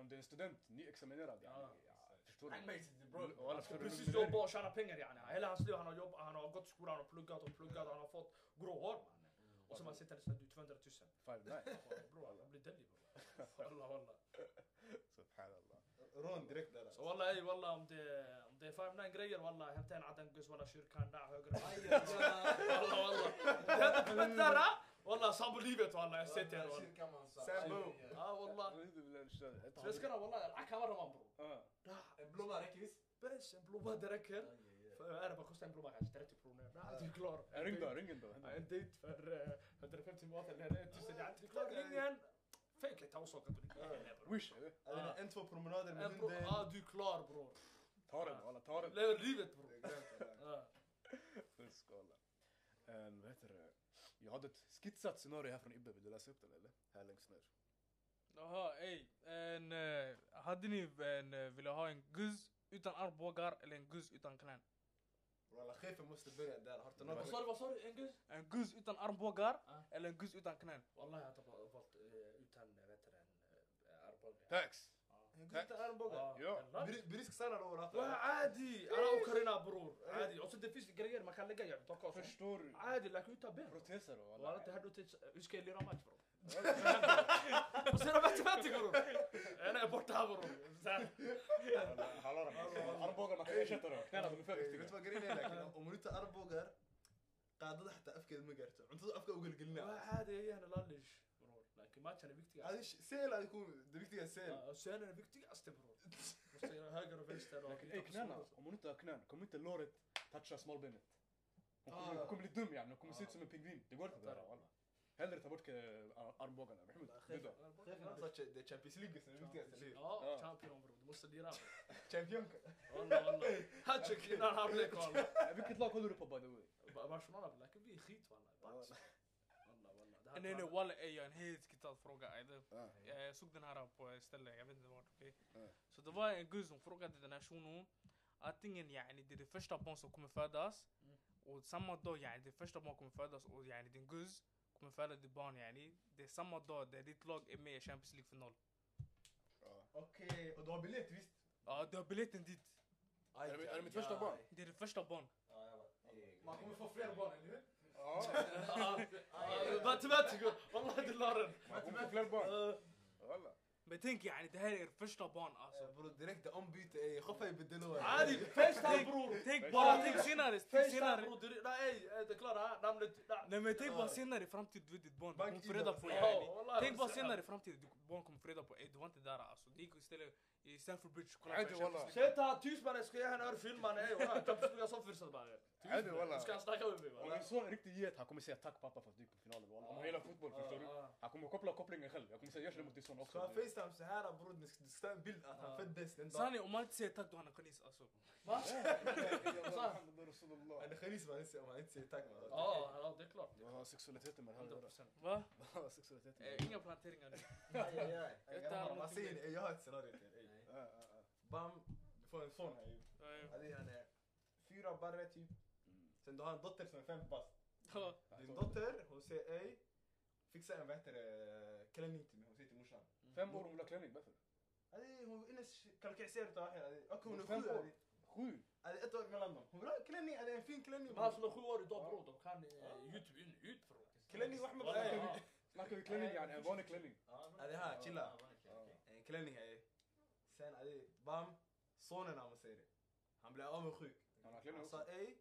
Om det är en student, nyexaminerad. Yani, ja, förstår du? Mm, han made precis jobba och tjäna pengar yani. Hela hans liv han har jobbat, han har gått i skolan, och pluggat och pluggat, han har fått grå hår mannen. Mm. Och så man sitter där du 200 000. Fan, nej. Bror, jag blir deli Walla walla. Subhanallah. رون ديريكت دارا. والله إي والله مدي مدي فاهم ناين غرير والله هبتين عدن قس ولا شير كان داع والله. والله هبت دارا والله صاب ليبت والله يا ستر والله. سامبو آه والله. اريد بالله نشتغل تذكر والله العكا مرة ما برو. آه. بلوما ركز. بس بلوما دركر أنا بخش تعمل بروما عشان اشتريت بروما عندي كلور رينجن رينجن انت آه. فر هدر فهمت المواطن اللي أنا أنت عندي كلور رينجن Tänk ta saker på ditt Wish. En, två promenader med hunden. Ja, du är klar bror. Ta den walla, ta den. Lever livet bror. Skåla. Vad heter det? Jag hade ett skissat scenario här från Ibbe, vill du läsa upp den eller? Här längst ner. Jaha, ey. En, uh, hade ni en, eh, uh, velat ha en guzz utan armbågar eller en guzz utan knän? Walla chefen måste börja där. Har du något? Vad sa du? En guzz? En guzz utan armbågar ah. eller en guzz utan knän? Wallah jag hade valt uh, تاكس آه. قلت آه. أنا بقى بريسك سنه لو عادي. أنا اوكرنا برور. عادي. أصلا فيش جرير ما كان لقى يعني. توكو فشتور عادي لكن أنت بير. بروتيسر والله. والله تهدو إيش كان لي رمات برو. بس أنا ماتماتيك برو. أنا بورتها برو. اربوغر ما كاينش ترى أنا بنفكر كنت إيه، فاكرين لكن امريتا اربوغر قاعدة حتى أفكد ما قرته أنت أفكد وقلقلنا عادي أنا لالش لكن ماتش أنا بيكتي هذا سيل هذا يكون بيكتي سيل آه، سيل أنا بيكتي استمرار هاجر فيستر لكن اي كنان ومنت كنان كومنت لورت تاتش سمول بينت كم للدم يعني كم آه. سيت سم بينجوين. دي قلت طيب. ترى والله. هل تبرك ارمبوغان محمد خيف خيف ده تشامبيونز ليج بس اللي فاتت آه تشامبيون برو مص ديرام. تشامبيون والله والله. هاتشك أنا هارليك والله. بك تطلع كل اوروبا باي ذا واي برشلونة لكن بي خيط والله. Nej nej walla ey, jag har en helt skitad fråga. Ja. Jag såg den här på ett ställe, jag vet inte vart, okej? Ja. Så det var en guzz som frågade den här shunon Antingen yani det är det första barn som kommer födas Mm. och samma dag yani det första barn kommer födas och yani din guzz kommer föda ditt barn yani Det är samma dag där ditt lag är med i Champions League-final Ja. Okej, och du har biljett visst? Ja, du har biljetten dit Är det- är det mitt första barn? Det är det första barn Man kommer få fler barn, eller hur? Ja. Matematiker! والله det la den! Man kommer få fler barn. Walla. Men tänk yani det här är ert första barn alltså Bror direkt ombyte, ey khoffa يبدلوها عادي facetime bror! Tänk bara, tänk senare, tänk Facetime senare bror! du- Nej, är det klart? här, Namnet... nej. Nej men tänk bara senare i framtiden, du vet ditt barn, du Bank kommer få reda på Ida. yani Ja, wallah, Tänk bara så- senare i framtiden, ditt barn kommer få reda på ey du var inte där alltså Det gick istället i Stanford Bridge, kolla عادي på والله. Champions League. Säg ta tyst mannen, ska jag gärna höra filmen? Ey wallah, jag kan jag som fyrsat bara. عادي والله. Du ska snacka med mig Om wallah. en sån riktig get, han kommer säga tack pappa för att du gick på finalen. walla. Om han gillar fotboll, förstår du? Ja. Han kommer koppla kopplingen själv. Jag kommer säga gör det mot din son Så han också. facetime så här bror, du ska du ska ta en bild att han föddes den dagen Sanning, om man inte säger tack då han är kanis alltså Va? Muhammad Rasulullah. Han är charisma om han inte- om han inte säger tack man. Ja, ja, det är klart. Vad har sexualiteten med det här att göra? 100%. Va? Vad har sexualiteten med det Eh, inga planteringar nu Aj, aj, aj. Ey, Jag tar grabbar, Man någonting säger ey, jag har ett scenario till er. ey. att göra? Ja, ja, ja. Bam, du får en son här ju. Eh, Hadi han är fyra barre typ. Mm. Sen du har en dotter som är fem bast. Ja. Din dotter, hon säger ej, fixa en vad heter det, klänning till mig. Hon säger till morsan. Fem år hon vill ha klänning, varför? Adi, hon innes kalkyliserar utav hela. Okej hon är Fem sju. år. adi. Sju? Adi, ett år mellan dem. Hon vill ha en klänning, adi, en fin klänning. Men han som är sju år idag bror, de kan eh, youtube in ut bror. Klänning och Ahmed Walla, Adi. ja. Snackar vi klänning yani, en vanlig klänning? Adi här, chilla. En klänning här. سان عليه بام صونا نام سيري هم لا أم أخوك عصا أي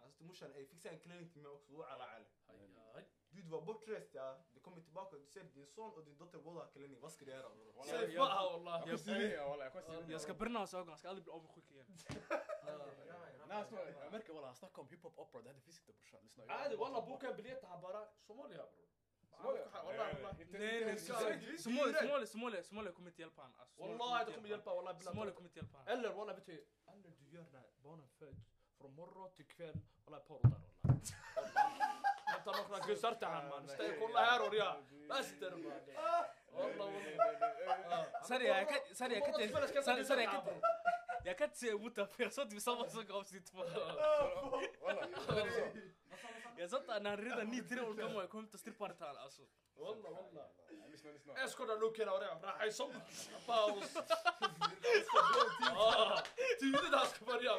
عصت مش أنا أي فيك سان كلينت ما أقصد على على دي دوا بوتريست يا دي كومي تباك دي سير دي صون ودي دوت بولا كليني بس كده يا سيف ما والله يا سيف والله يا سيف كبرنا وساقنا بس قال لي بالأم أخوك يا ناس أمريكا والله أصلكم هيب هوب أوبرا ده هذا فيسك تبرشان عادي والله. بوكا بليت عبارة شو مالي يا برو. Somalia? Wallah wallah. Inte- Nej inte- nej, inte- Somalia, Somalia, Somalia, Somalia, Somalia kommer inte hjälpa han. Alltså, Somalia Wallah inte det kommer hjälpa wallah. billah. Somalia kommer inte hjälpa han. Eller wallah vet du, eller du gör när barnen föds från morgon till kväll, wallah porr där wallah. Hämta några gussar jag kan, sorry jag kan Morgon till kväll ska inte, jag sorry, inte sorry jag han, kan inte, jag kan inte säga emot honom för jag sa att vi samma sak avsnitt två. Jag sa att när han redan är tre år gammal jag kommer inte strippa till honom alltså. Wallah wallah. Lyssna, lyssna. ايش كنا لوكنا ورا راح يصب باوس اه تجي ده اسكبر يا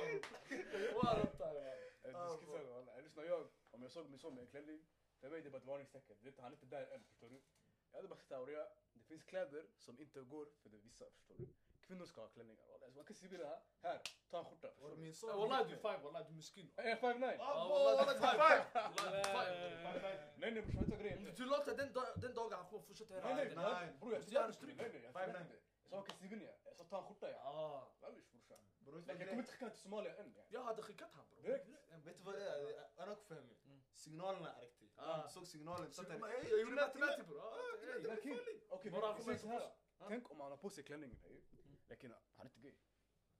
والله Eh, det ska säga, walla. Lyssna, jag, om jag såg min son med en klänning, för mig det är bara ett varningstecken. Det är inte- Han är inte där än, förstår du? Jag hade bara sagt Aurea, det finns kläder som inte går för det vissa, förstår du? Kvinnor ska ha klänningar walla. Man kan se bilden här, ta en skjorta. Walla du är fine walla, du är miskin. Jag är 5'9. Walla du är 5'9. Nej nej brorsan, vet du grejen Du låter den dagen han får fortsätta göra det. Nej nej ah. bror jag förstår inte. Nej nej jag sa Kastigin ja, jag sa ta en skjorta Jag kommer inte skicka den till Somalia än. Jag hade skickat han bror. Vet du vad det är? Arak Fehmi. Mm. Signalerna Arakti. Ah. Jag såg signalen. Jag gjorde matemati bror. Okej, tänk om han har på sig klänningen ey. Lakin han är inte gay.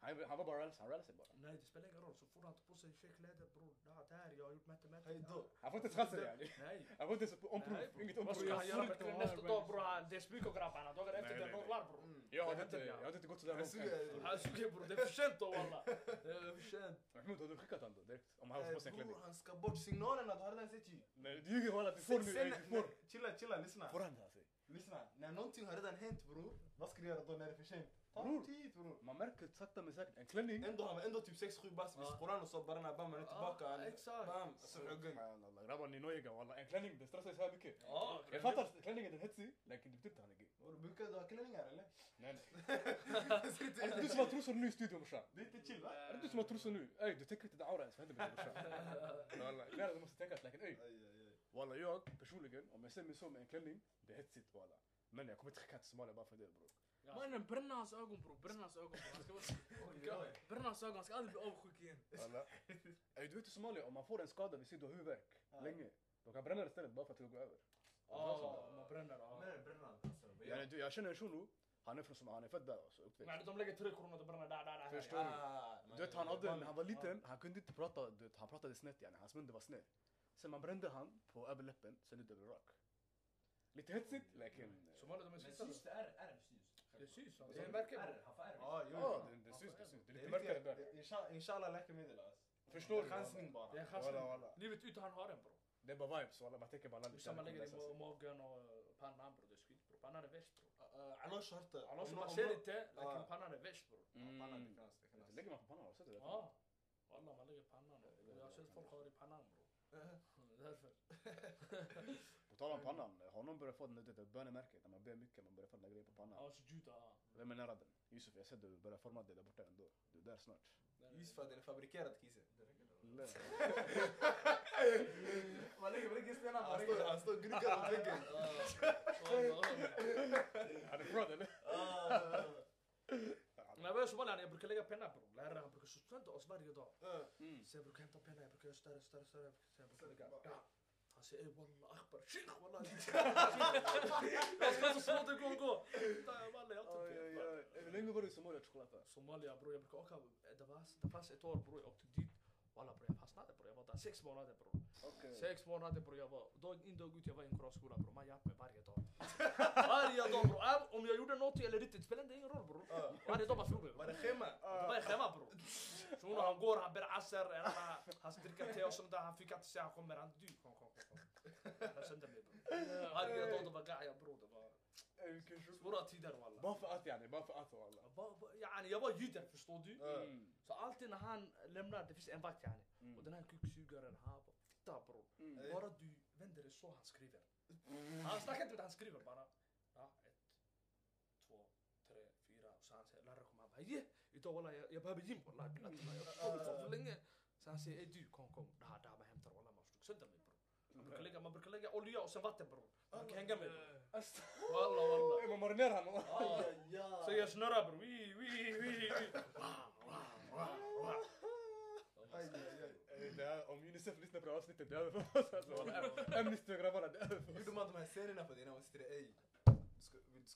Han, han var bara rälsa, han rälsade bara. Nej det spelar ingen roll, så får han ta på sig tjejkläder bror. Det här, jag har gjort matematik. Hej då. Han får inte ens chansen yani. Nej. Han får inte ens proof, inget on Vad ska han göra bättre och nästa dag bror? Det är spik och grabbarna. Dagen efter det är nollar bror. Mm. Jag hade Det inte, händer, jag hade inte gått sådär långt. Han suger bror, det är för sent då walla. Det är för sent. Mahmoud, hade du skickat han då direkt? Om han har på sig klänning? Bror, han ska bort signalerna. Du har redan sett ju. Nej, du ljuger walla, du får nu, Chilla, chilla, lyssna. Får han det alltså? Lyssna. När någonting har redan hänt bror. Vad ska du göra då när det är för sent? Bror. tid bror. Man märker sakta men säkert, en klänning. Ändå han var ändå typ 6-7 bast. Vi Ja. skolan och så bara bam han är tillbaka. Han- exakt. Bam. Så ögon. Subhanallah, grabbar ni är nojiga walla. En klänning, det stressar så här mycket. Ja, Jag fattar, klänningen den är hetsig, lakin det betyder inte han är gay. Brukar du ha klänningar eller? Nej nej. Är det du som har trosor nu i studion brorsan? Det är inte chill va? Är det du som har trosor nu? Ey du tänker inte det aura ens, vad händer med dig brorsan? Walla, Kläder du måste tänka lakin ey. Walla jag personligen, om jag ser min son med en klänning, det är hetsigt walla. Men jag kommer inte skicka till Somalia bara för det bror. Mannen bränna hans ögon bror, bränna hans ögon bror. Han ska Bränna hans ögon, han ska aldrig bli avundsjuk igen. Ey du vet i Somalia, om man får en skada vid sidan av huvudvärk Ja. länge, de kan bränna det istället bara för att det ska gå över. Ja, man bränner. ja. Men brännan alltså. Jag, du, jag känner en shuno, han är från Somalia, han är född där alltså, uppväxt. Men de lägger tre kronor och bränner där, där, där. Förstår du? Du vet han hade, när han var liten, han kunde inte prata, du vet, han pratade snett yani, hans mun var sned. Sen man brände han på överläppen, sen ut över rak. Lite hetsigt, lakin... Somalia de är Men det? Är är det syns alltså. Det märker man. Ja, jo, jo, det, det syns, det syns. Det är lite mörkare där. Inshallah läkemedel alltså. Förstår du? Chansning bara. Det är chansning. Livet utan har den bror. Det är bara vibes walla, man tänker bara landet. Samma lägger i magen och pannan bror, det är skitbror. Pannan är värst bror. Eh, eh, alla shortar. Alla som man ser inte, lakin pannan är värst bror. Pannan det mm. knas, det knas. Lägger man på pannan, har du sett det? Ja. Walla man lägger pannan. Jag har sett folk ha det i pannan bror. Eh. Därför. Tal om pannan, har någon börjat få den där bönemärket? När man ber mycket, man börjar få den där grejen på pannan. Ja, sujuda. Vem är nära den? Yusuf, jag ser du börjar forma dig där borta ändå. Du är där snart. Yusuf den är fabrikerad kisse. Lägger lägger stenarna. Han står, han står och gnuggar mot väggen. Han är fraud eller? Jag var jag brukar lägga penna bror. Läraren han brukar studenta oss varje dag. Mm. Så jag brukar hämta penna, jag brukar göra större, större, större. Så jag brukar lägga. Han säger ey wallah akbar, sheikh wallah. Jag ska det går gå. Nej, Wallah jag oj. Hur länge var du i Somalia choklad? Somalia bror, jag brukar åka. Det fanns, det fanns ett år bror, jag åkte dit. Walla bror, jag fastnade bror. Jag var där sex månader bror. Okej. Sex månader bror, jag var dag in dag ut, jag var i en koranskola bror. Man hjälpte mig varje dag. Varje dag bror. Om jag gjorde någonting eller inte, det spelar ingen roll bror. Varje dag man frågar. Var det schema? Det var schema bror. Shunon han går, han ber annan, han dricka te och sånt där, han fick inte säga han kommer, han du kom kom kom. Var Vilken sjuk- svåra tider walla. Bara för att yani, bara för att walla. Ba- ba- Yani jag var jude förstår du. Mm. Så alltid när han lämnar, det finns en vakt yani. Mm. Och den här kuksugaren, han bara fitta bror. Mm. Bara du vänder dig så han skriver. Han snackar inte med han skriver bara. Ja, ett, två, tre, fyra. Så han säger, lärare kommer han bara, yeah, idag walla jag, behöver gym walla. Jag har för länge. Så han säger, ey du kom kom. Det här, det här man hämtar walla man slog sönder mig brukar lägga, man brukar lägga olja och sen vatten bror. Man brukar hänga bror. Ast- Walla walla. Man marinerar honom. Så jag snurrar bror. Wii, wii, wii, wii. Aj, aj, aj. Eh, det här- Om Unicef lyssnar på det här avsnittet, det är över för oss alltså. Amnesty och grabbarna, det är över för oss. Gjorde man de här för dig när man sitter i ej?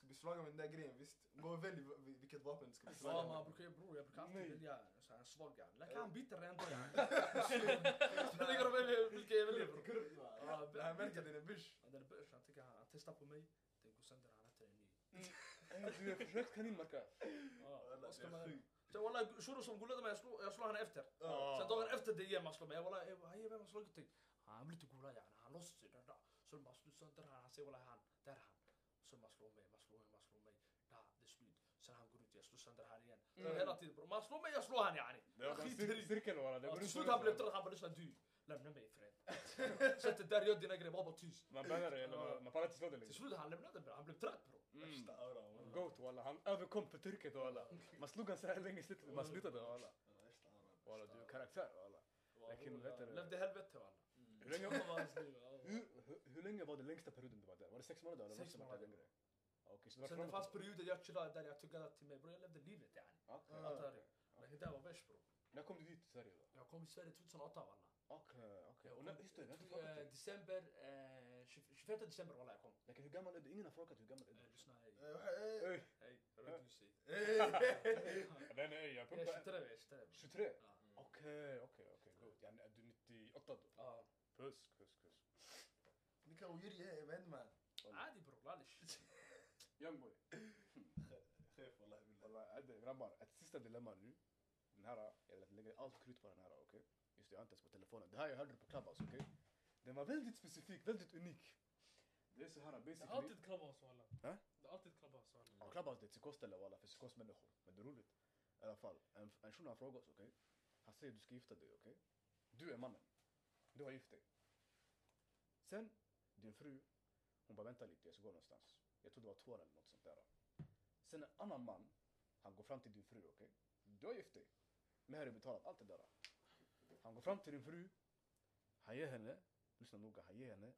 Du ska, slagen med den där grejen, visst? Gå och välj vilket vapen du ska bli Ja, slagen man med. brukar, bror, jag brukar alltid Nej. välja så här en svag yani. Like han biter ändå yani. Spelar ingen roll vilken jag väljer bror. Ja, här märker den är. Ja, Den är börs, han tycker han, han testar på mig. Den går sönder, han äter en ny. Eh, Du är försökt. Ja, man... Så walla, shunon som gullade mig, jag slog, jag slog han efter. Ja. Sen dagen efter det igen man slår mig. Jag walla, ey vem har slagit dig? Han vill inte yani, han låtsas sig där. där. Så man slår sönder han, han säger walla han, där är han. Så man slår mig, man slår mig, man slår mig. Där, det är slut. Sen slår sönder han igen. Mm. Hela tiden bror. Man slår mig, jag slår han yani. Jag skiter i. cirkeln walla. Det Ja, går till slut han blev trött, han bara lyssna du, lämna mig fred. Sätt dig där, gör dina grejer, var bara tyst. Man bannar dig eller man- pallar inte slå dig Till längre. slut han lämnade mig, han blev trött bro. Mm. Värsta auran. Goat walla, han överkom för Turkiet walla. Man slog han så här länge man slutade walla. Walla du är karaktär walla. Lakin, vet du det? Levde helvete walla. Hur länge, var det längsta perioden du var där? Var det sex månader eller var det längre? Okej, så det var Sen fram det och fanns tillbaka. perioder jag chillade där jag tuggade till mig bror, jag levde livet yani. Okej, Ja. Allt okej. det Men det där var värst bror. När kom du dit till Sverige då? Jag kom till Sverige 2008 walla. Okej, okej. Jag Och när, kom- just det, jag har inte eh, frågat dig. December, eh, 20 25 december walla jag kom. Lakin, hur gammal är du? Ingen har frågat hur gammal är Eh, du? Lyssna hej. Eh, Ey, Hej, vad är det du säger? eh, nej nej, jag Jag är pumpar. 23, jag är 23. bror. 23? Ja. Okej, okej, okej, good. Yani är du 98 då? Ja. Puss, puss, puss. Ni kan ju ge, vad händer man? عادي برو معلش Young boy. Chef wallahi billah. Walla, Adde, grabbar, ett sista dilemma nu. Den här, jag lägger allt krut på den här, okej? Just det, jag har inte ens på telefonen. Det här jag hörde på Clubhouse, okej? Den var väldigt specifik, väldigt unik. Det är så här, Det är basically. alltid Clubhouse walla. Hä? Det är alltid Clubhouse walla. Ja, Clubhouse det är ett psykosställe walla, för psykosmänniskor. Men det är roligt. I alla fall, en, en shuno har frågat oss, okej? Han säger du ska gifta dig, okej? Du är mannen. Du har gift dig. Sen, din fru, hon bara vänta lite, jag ska gå någonstans. Jag tror det var två eller något sånt där. Sen en annan man, han går fram till din fru, okej? Du har gift dig. Meher är betalat, allt det där. Han går fram till din fru, han ger henne, lyssna noga, han ger henne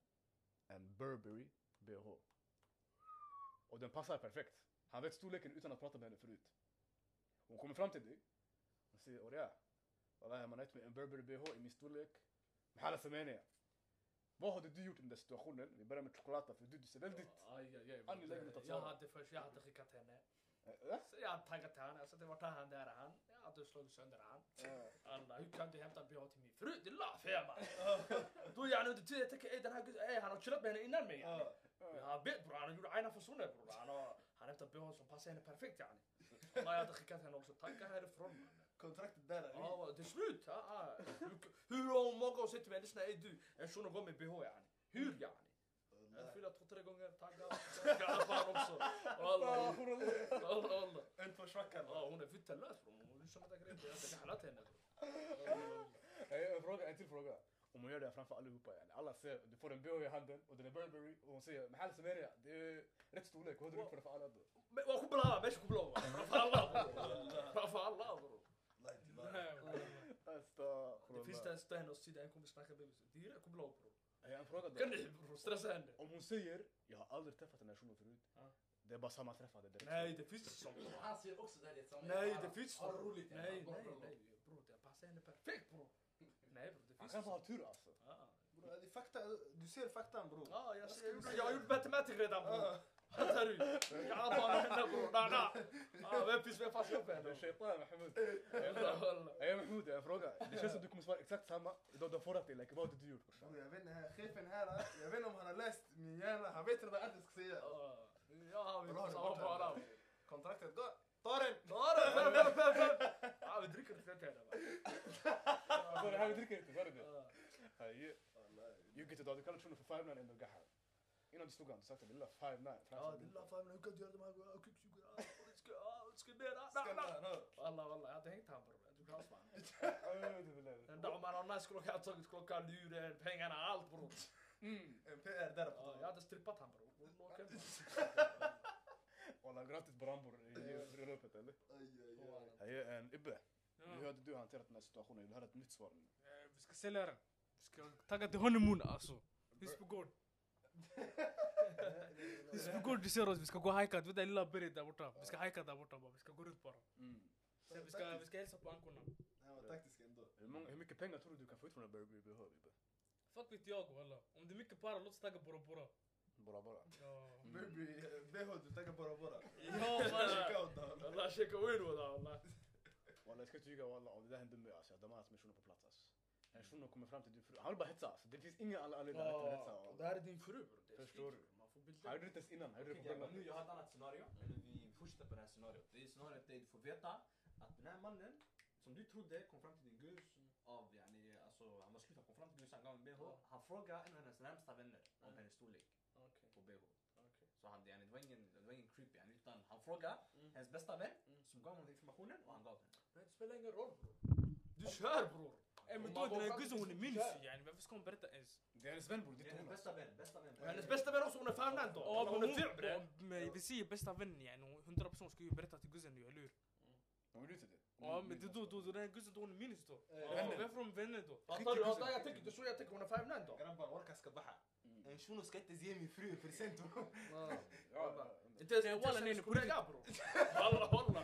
en Burberry bh. Och den passar perfekt. Han vet storleken utan att prata med henne förut. Hon kommer fram till dig hon säger Oria, Wallahi man har gett mig en Burberry bh i min storlek. Mahala Semenia. Vad hade du gjort i den där situationen? Vi börjar med choklada för du, du ser väldigt... Angelägen att Jag svara. hade först, jag hade skickat henne. Äh? Jag hade taggat henne, jag vart är han, där är han. Jag hade slagit sönder han. Alla, hur kan du hämta en bh till min fru? Det är laff man. Då yani under tiden jag tänker, ey den här gud- ey, han har chillat med henne innan mig yani. Jag vet bror, han gjorde aina fasoner bror. Han har, han hämtat bh som passar henne perfekt yani. Jag hade skickat henne också, tacka härifrån mannen. Kontraktet där är Ja, vad- det är slut. Ja, ja. Hur, hur har hon många gånger sagt till mig, lyssna ey du, en shuno går med bh yani. Hur yani? Jag fyller två, tre gånger, tagga. Fan också. Wallah. En på svackan. Ja, hon är fittelös bror. Hon lyssnar på grejer. Jag hade kallat henne bror. En en till fråga. Om hon gör det framför allihopa yani. Alla ser, du får en bh i handen och den är Burberry och hon säger Mahala Semenia, det är rätt storlek. Vad hade du för alla då? Men vad mesh kubla. Framför alla bror. Framför alla bror. Wallahi, till Allah. Nej, walla. Det finns Astaghfirullah. en stå henne och sida, en kommer snacka med mig. Det är. Jag har en fråga Kan då. ni bror, stressa henne. Om hon säger, jag har aldrig träffat den här shunon förut. Ja. Det är bara sammanträffande direkt. Nej, det finns inte sånt. Han ser också där det är samma. Nej, det finns sånt. roligt. Nej, nej, nej. Bror, det passar henne perfekt bror. Nej bror, det Han finns kan inte bara ha sånt. tur alltså. Ja. Bror, det är fakta. Du ser faktan bror. Ja, jag, jag, jag har gjort matematik redan bror. Ja. Fattar du? Jag har bara med henne bror. Na, na. Ja, Vem finns vem fanns jag för Det är henne? shaitan Mahmoud. Wallah, wallah. Hej Mahmoud, jag har en fråga. Det känns som du kommer svara exakt samma. Idag du har fått dig, like, vad hade du gjort brorsan? Bror, jag vet inte, här- chefen här, jag vet inte om han har läst min hjärna. Han vet inte här. Här du du Five Nine. Innan du stod han, du sa det lilla Five Nine. Ja, lilla fan, hur kan du göra de här kuksugorna? Ner. Walla, walla, jag hade hängt han bror. Tror han fan. Den dagen man har nice klocka, jag tagit klockan, luren, pengarna, allt bror. En PR där på jag hade strippat han bror. Walla gratis brambor i bröllopet eller? Hej, en Ibbe. Hur hade du hanterat den här situationen? Jag vill höra ett nytt svar. nu. Eh, Vi ska sälja den. Vi ska tagga till honeymoon alltså. Hus på gård. Hus på gård, du ser oss. Vi ska gå och hajka. Du vet det lilla berget där borta. Vi ska hajka där borta bara. Vi ska gå runt bara. Sen vi ska, vi ska hälsa på ankorna. Han var taktisk ändå. Hur, många, hur mycket pengar tror du du kan få ut från en Burberry BH Ibbe? Fuck vet jag walla. Om det är mycket para, låt oss tagga Bora Bora. Bara bara. Ja. BH, du taggar bara bara. Ja, walla. Walla, checka win walla, walla. Jag ska inte ljuga walla, om det där hände mig alltså. Jag hade min shuno på plats alltså. En shuno kommer fram till din fru, han vill bara hetsa alltså. Det finns ingen anledning att hetsa. Ja, walla. det här är din fru bror. Det Förstår bror. Man får bilder. Han gjorde det inte ens innan, han gjorde det Okej, på nu jag har ett annat scenario. Men vi fortsätter på det här scenariot. Det är scenariot där du får veta att den här mannen som du trodde kom fram till din gus av, yani, alltså han var slut, han kom fram till gus, han gav en bh. Ja. Han frågade en av hennes närmsta vänner om Mm. hennes storlek Okej, på bh. okej. Så han, yani, det, var ingen, det var ingen creepy, yani, utan han frågade Mm. hennes bästa vän Mm. som gav honom informationen och han gav henne. Men det spelar ingen roll bror. Du kör bror. Eh, men Om då man den går här fram guzzen till hon är sin minns kär. yani. Varför ska hon berätta ens? Det är hennes vän bror, det Det är är inte hennes hon. bästa vän, bästa vän. Och hennes bästa vän också, hon är fan då. Ja, Hon men är hon, fyr bre. ja, men vi säger bästa vän yani. Hon- 100 procent ska ju berätta till guzzen nu, eller hur? Hon gjorde inte det. Ja men det, då, då, då den här guzzen då hon är minns då. Ja. Ja, Varför hon vänner då? Fattar du? Ja, jag tänker, det är så jag tänker, hon är fan då. Grabbar, orka ska baha. Mm. En shuno ska inte ge min fru present. Ja, ja. Inte ens Nej, inte walla, ens nej, hennes nej, på kollega bror. Walla, walla.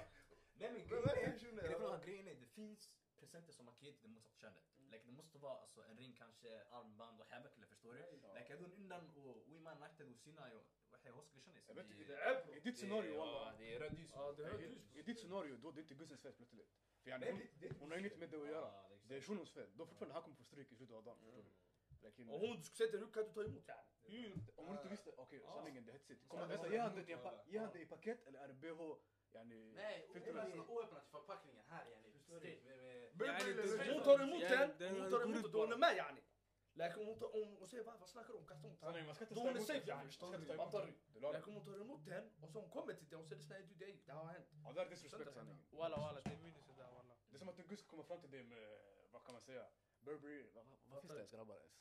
Nej men Men vad är en shuno? grejen är- grejen är, det finns presenter som man kan ge till det motsatta könet. Mm. Like, det måste vara alltså, en ring kanske, armband och häbekle förstår du? Like هذول innan och وين ما نحتاج وسينا ju waxay hoos gashanaysa. Jag vet Det- inte, Det är bror. I ditt scenario Ja, walla. det är röd ljus. Ja, det är röd I- ljus. I ditt scenario då, det är inte guzzens fel plötsligt. För yani, Nej, hon, det- det- hon har inget med det att göra. Ja, det är Det är exakt. shunons fel. Då fortfarande han kommer få stryk i slutet av dagen. Förstår du? Lakin, Och hon, du skulle säga till hur kan du ta emot yani? hur, om hon inte visste, okej Ja. sanningen det är hetsigt. Så Kommer det vänta, var ge han emot det i en pa- varandra. ge han det i paket eller är det bh? Yani, Nej, såna oöppnade förpackningen här yani. Hon tar emot den, hon tar emot den, hon är med yani. Läkare hon tar, hon, hon säger vad, vad snackar du om? Kasta inte Då hon är safe yani. Man ska Förstår inte du? ta emot Fattar den. du? Det är lag. Läkare hon tar emot den och så hon kommer till dig och säger snälla du det, det har hänt. Ja, det är disrespect sanningen. Walla walla, det är minus det där walla. Det är som att en guzz kommer fram till dig med, vad kan man säga, Burberry, vad, finns det ens grabbar ens?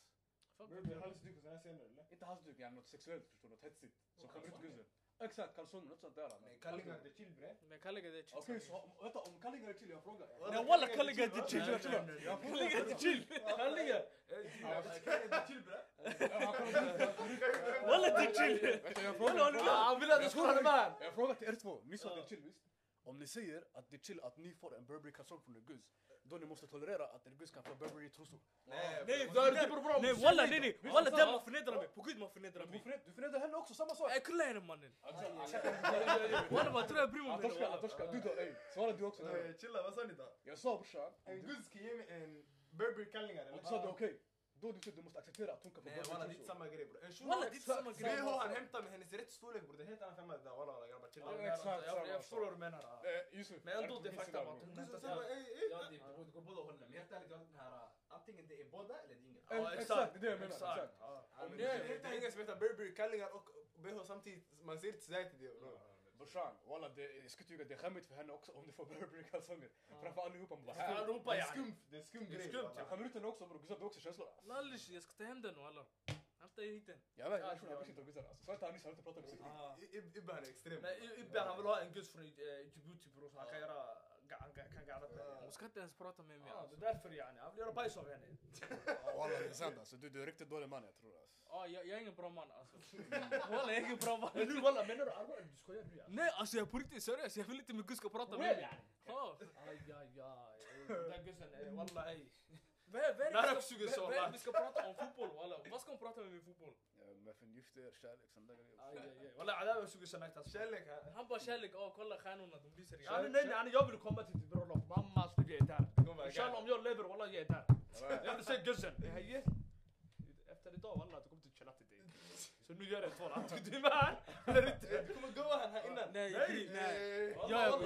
Burberry halsduk och här scener eller? Inte halsduk, något sexuellt förstår du, något hetsigt. Som kommer ut guzzen. Exakt, kalsonger, något sånt där. Nej, kallingar, det är chill bre. Men Kalliga det är chill. Okej, så vänta, om kallingar är chill, jag frågar. Nej walla Kalliga det är chill. Det är chill. Kallingar, det är chill bre. Walla det chill. Walla håller med. Han vill att jag ska hålla med! Jag frågar till er två, ni sa det chill visst? Om ni säger att det är chill att ni får en Burberry kalsong från en guzz, då ni måste tolerera att en guzz kan få Burberry trosor. Nej, Nej. Nej walla nej nej. Walla den man förnedrar mig. På gud man förnedrar mig. Du förnedrar henne också, samma sak! Jag kullar henne mannen. Walla vad tror jag bryr mig om henne Atoshka, du då ey, svara du också. Nej, chilla, vad sa ni då? Jag sa brorsan, En guzz ska ge mig en Burberry kallingar och du sa det är okej. Då du du måste acceptera att hon kan få Nej walla, det är inte samma grej bror. En shuno, Walla det är samma BH grej. han hämtar med hennes rätt storlek bror. Det är helt annan femma där. Walla walla grabbar, chilla. Jag, förstår vad du menar. Men ändå det är fakta att hon hämtar det, går- båda hållen. Men helt ärligt, antingen det är båda eller det är Ja, exakt, det är det jag menar, det är- ingen som heter Burberry kallingar och BH samtidigt. Man ser inte sådär till det bro. Brorsan, walla det- jag skulle tycka det är skämmigt för henne också om du får Burberry kalsonger. Framför allihopa, bara här. allihopa Det är yani. skumt, det är skum Det är grej. skumt, walla. Jag skämmer ut henne också bror, guzzar du också känslor. Lallish, jag ska ta hem den walla. Hämta hit den. Jag vet, jag bryr sig inte om alltså. Sa inte han nyss, han har inte pratat. Ja. I- I- Ibbe han är extrem. Ibbe han vill ha en guzz från eh, Djibouti bror så han kan göra... Han kan kan garva på henne. Hon ska inte ens prata med mig Ja, det alltså. är därför yani. Han vill göra bajs av henne. Walla det är sant alltså, du, du är en riktigt dålig man jag tror alltså. Ja, jag, jag är ingen bra man alltså. Walla jag är ingen bra man. Men nu walla, menar du allvar? Du skojar nu yani? Nej alltså jag är på riktigt seriös, jag vill inte min gud ska prata med mig. Aj, aj, aj. Den där guzzen, eh, walla ej. Vad är det jag vi ska- prata om fotboll walla? Vad ska hon prata med mig i fotboll? Med förgifter, kärlek, där grejer. Walla, var suger så nice alltså. Kärlek. Han bara kärlek, åh kolla stjärnorna, de lyser nej, nej, nej, jag vill komma till ditt bröllop. Mamma studio är där. Inshallah om jag lever, walla jag är där. Jag vill se hej. Efter idag walla, du kommer inte chilla till dig. Så nu gör jag ett val. Antingen du är med här eller inte. Du kommer goa han här innan. Nej, Nej. Jag,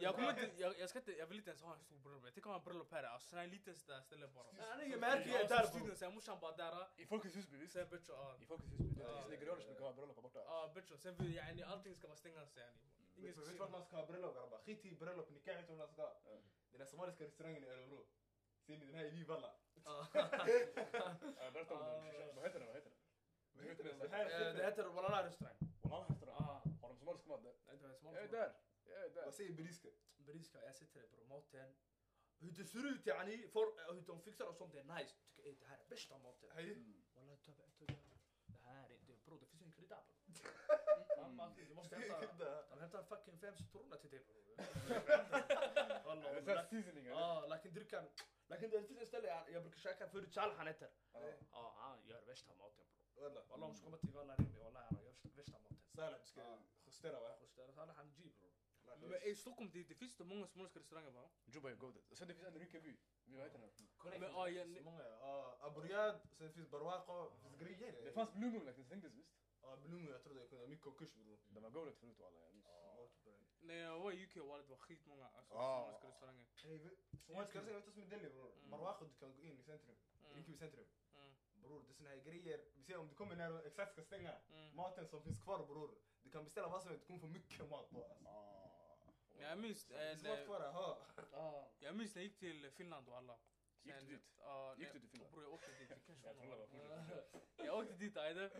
Jag kommer inte, jag, jag ska inte, jag vill inte ens ha en stor bröllop. Jag tycker ha en bröllop här, alltså här liten sådär ställe bara. Är märker jag Ja, där bror. sen morsan bara där. I Folkets Husby visst? Sen bitch, ja. I Folkets Husby. Det Ja. finns nigerianer som brukar ha bröllop här borta. Ja bitch, sen vill yani allting ska stängas yani. Ingen Vet du vart man ska ha bröllop grabbar? Skit i bröllop, nikah vet du var man ska ha? Ja. Den där somaliska restaurangen i Örebro. Ser ni den här i Vivalla? Ja, Berätta om den. Vad heter den? Vad heter den? Det den? här Eh, Det heter Walala restaurang. Wallah restaurang. Ah. Har de somalisk mat där? Nej, det var Jag är smart. där. Jag är där. Vad säger Beriska? Beriska, jag sitter där bror, maten. Hur det ser ut yani, för, hur de fixar och sånt, det är nice. Tycker eh, det här är bästa maten. Mm. Walla tabi, tabi. Det här är, det, bror det finns ingen krydda bror. Mamma, du måste hämta, de hämtar fucking fem citroner till dig bror. Det är seasoning eller? Ja, lakin drickan. Lakin det finns ett ställe jag, jag brukar käka förut, Salh han heter. Ja, han gör värsta maten bror. Walla. Walla om du ska komma till Valla ring mig, walla han gör värsta- värsta maten. Saleh, du ska justera va? Justera Salh han G bror. Men i Stockholm det, det finns det många somaliska restauranger va? Juba är godet. Och sen det finns en i Rinkeby. Vad heter den? Korrekt. Men, ja, ja, Det ni- finns många. ja. Abu Riyad, sen finns Barwaqa, det finns grejer. Det fanns Blue Moon like, det stängdes visst? Ja, Blommo, jag tror det kunde ha mycket konkurs bror. De var godet förut walla. jag minns. När jag var i UK var det var skitmånga alltså, Ah. somaliska restauranger. Hej, vet- Somaliska restauranger vet du vad som är Delhi bror? Mm. Barwaqa du kan gå in i centrum. Mm. Rinkeby centrum. Mm. Bror, det är såna här grejer. Vi ser om du kommer när du exakt ska stänga. Mm. Maten som finns kvar bror. Du kan beställa vad som helst, du kommer få mycket mat då alltså. Ah. Men jag minns, Det eh, kvar. Ja. jag minns när jag gick till Finland och alla. Gick du Sen- dit? Gick du till Finland? Bror jag åkte dit, kanske Jag åkte dit ajde.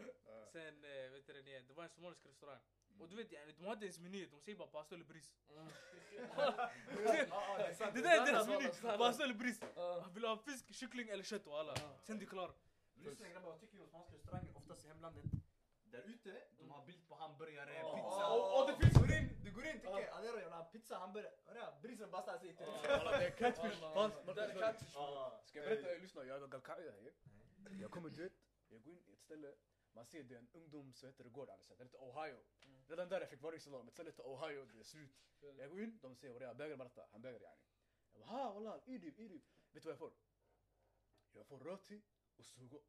Sen eh, vet du det, det var en somalisk restaurang. Och du vet de hade ens meny, de säger bara pasta eller bris. Det där är deras meny, pasta eller bris. Vill du ha fisk, kyckling eller kött och alla. Sen det är klart. Lyssna grabbar, vad tycker ni om spanska restauranger? Oftast i hemlandet. Där ute, de har bild på hamburgare, Ja. pizza. Ja, och, och det finns, du går in, du går in tycker Adero jävla pizza, hamburgare. Hörru, brisen basta säger till Walla det är catfish. Fanns- Det där är catfish. Ja. Ska jag berätta? Lyssna, jag är Galkaida här. Jag kommer dit, jag går in i ett ställe, man ser det är en ungdoms, vad heter det, gård alltså. Det heter Ohio. Redan där jag fick varje salong, ett ställe heter Ohio, det är slut. Jag går in, de säger är, bägare berätta, han bägare yani. Jag bara ha wallah, idib, idib. Vet du vad jag får? Jag får röti och sugo.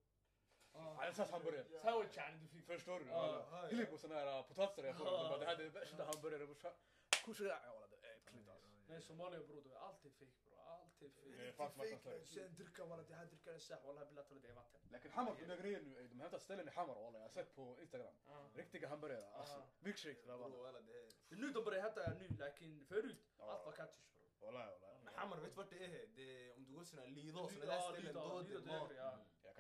Alsas hamburgare. Sandwich yani du fick. Förstår du? Ja, Walla. Klipp och såna här potatisar jag får. De bara, Det här är det värsta hamburgare brorsan. Det här. Walla det är äckligt alltså. Nej Somalia bror, det är alltid fake bror. Alltid fake. som att Sen dricka walla, det här dricker en sah. Walla billat det är vatten. Lakin Hamar, de där grejerna nu, de hämtar ställen i Hamar walla. Jag har sett på Instagram. Riktiga hamburgare. Alltså, Ah. milkshakes grabbar. nu de börjar heta nu, lakin förut, Ja. allt var catfish bror. Walla walla. Men Hammar, vet du vart det är? Det är om du går till såna och såna Ja, där ställen, då Lidl, det är mat.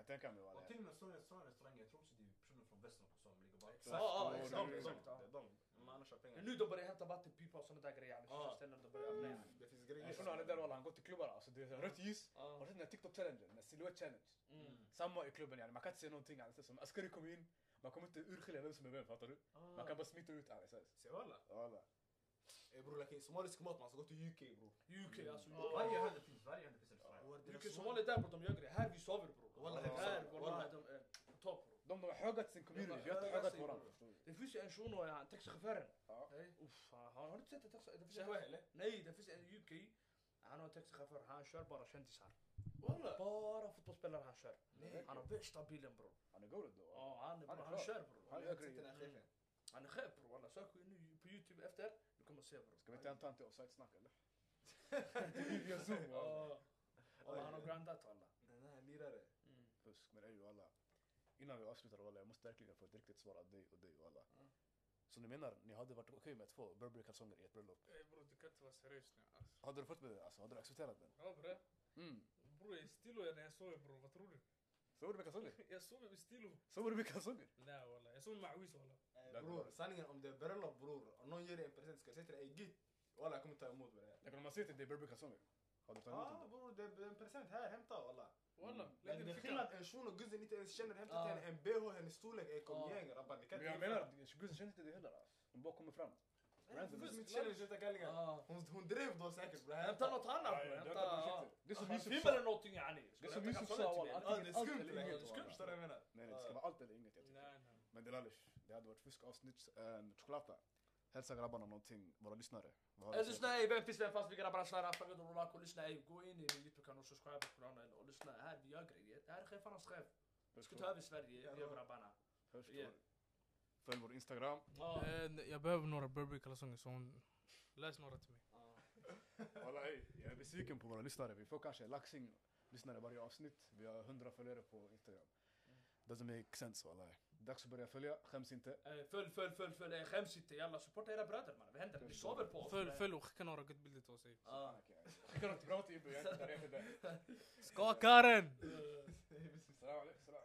Jag kan tänka mig walla. Och till och med sådana sådana restauranger, jag tror också det är personer från också som ligger bakom. Exakt, Ja, ja, det är exakt, de, exakt, det är de. Men annars har pengar. Nu de börjar hämta vattenpipa och såna där grejer. Så ställen de börjar öppna igen. Det finns Jag grejer. shunon han är där walla, han går till klubbar alltså. Det är rött ljus. Har du sett den här TikTok-challengen? Den här silhouette challenge. Mm. Samma i klubben yani, man kan inte säga någonting. Alltså, som askari kommer in, man kommer inte urskilja vem som är vem, fattar du? Man kan bara smita ut alltså. Se walla. Walla. Eh bror, lakin somalisk mat, man ska gå till UK bror. UK alltså. Varje hörn det finns, varje hörn det finns restaurang. UK Somalia där bror, de gör grejer. Här vi sover bror. Walla, här vi här, sover. walla, Walla. de är på topp bror. De, de har högat sin community, vi har inte Ja, högat jag våran. säger förstår du? Det finns ju en shuno, han taxichauffören. Ja. Hej. Uff, han- har du inte sett det? taxi- det finns en- Shahwa eller? Nej, det finns en UK. Han har en taxichaufför, han kör bara kändisar. Walla. Bara fotbollsspelare han kör. Nej. Han har värsta bilen bror. Han är gold då. Ja, han, är Fusk, men ey walla. Innan vi avslutar walla, jag måste verkligen få ett riktigt svar av dig och dig walla. Ja. Så ni menar, ni hade varit okej med två Burberry-kalsonger i ett bröllop? Ey bror du kan inte vara seriös nu alltså. Hade du fått med det? Alltså, hade du accepterat den? Ja bre. Mm. Bror jag stilo när jag sover bror, vad tror du? Sover du med kalsonger? Jag sover med stilo. Sover du med kalsonger? Nej walla, jag sover med ma'wis walla. Eh, Bror, sanningen om det är bröllop bror, om någon ger dig en present ska jag säga till dig ey git. Walla jag kommer ta emot. Jag kan man säger till dig Burberry-kalsonger. Hade du tagit emot Ja dem? bror, det är en present här, hämta walla. Walla, Mm. Men det är skillnad en shuno guzzen inte ens känner, hämta Ja. till henne en bh, hennes storlek, ey kom Ja. igen grabbar. Men jag menar, guzzen känner inte det heller alltså. De bara kommer fram. Ja. Hon, hon drev då säkert. Hämta något annat bror. Hämta... Det är som Yusuf sa. Det är som Yusuf sa walla, det är allt skumt eller inget. Förstår du vad jag menar? Nej, det ska vara allt eller inget jag tycker. Men Delalish, det hade varit fuskavsnitt. Äh, choklata. Hälsa grabbarna någonting, våra lyssnare. Eh, Lyssna ey, vem finns vem fast vi grabbar följ dem och och lyssna ey. Gå in i min youtube-kanal och subscribe på kanalen och lyssna. Här vi gör grejer. Det här är chefarnas chef. Vi ska ta över Sverige, vi är grabbarna. Följ vår Instagram. Ja. Eh, Jag behöver några Burberry kalsonger så hon... Läs några till mig. Walla ey, jag är besviken på våra lyssnare. Vi får kanske laxing lyssnare varje avsnitt. Vi har 100 följare på Instagram. Doesn't make sense walla. Dags att börja följa, skäms inte. Eh, Följ, följ, följ, följ. Eh, Skäms inte. Jalla, supporta era bröder man. Vad händer? Vi sover på oss. Följ, följ och skicka några good bilder till oss. Skicka dem till Brauti Ibbe, jag är inte där, jag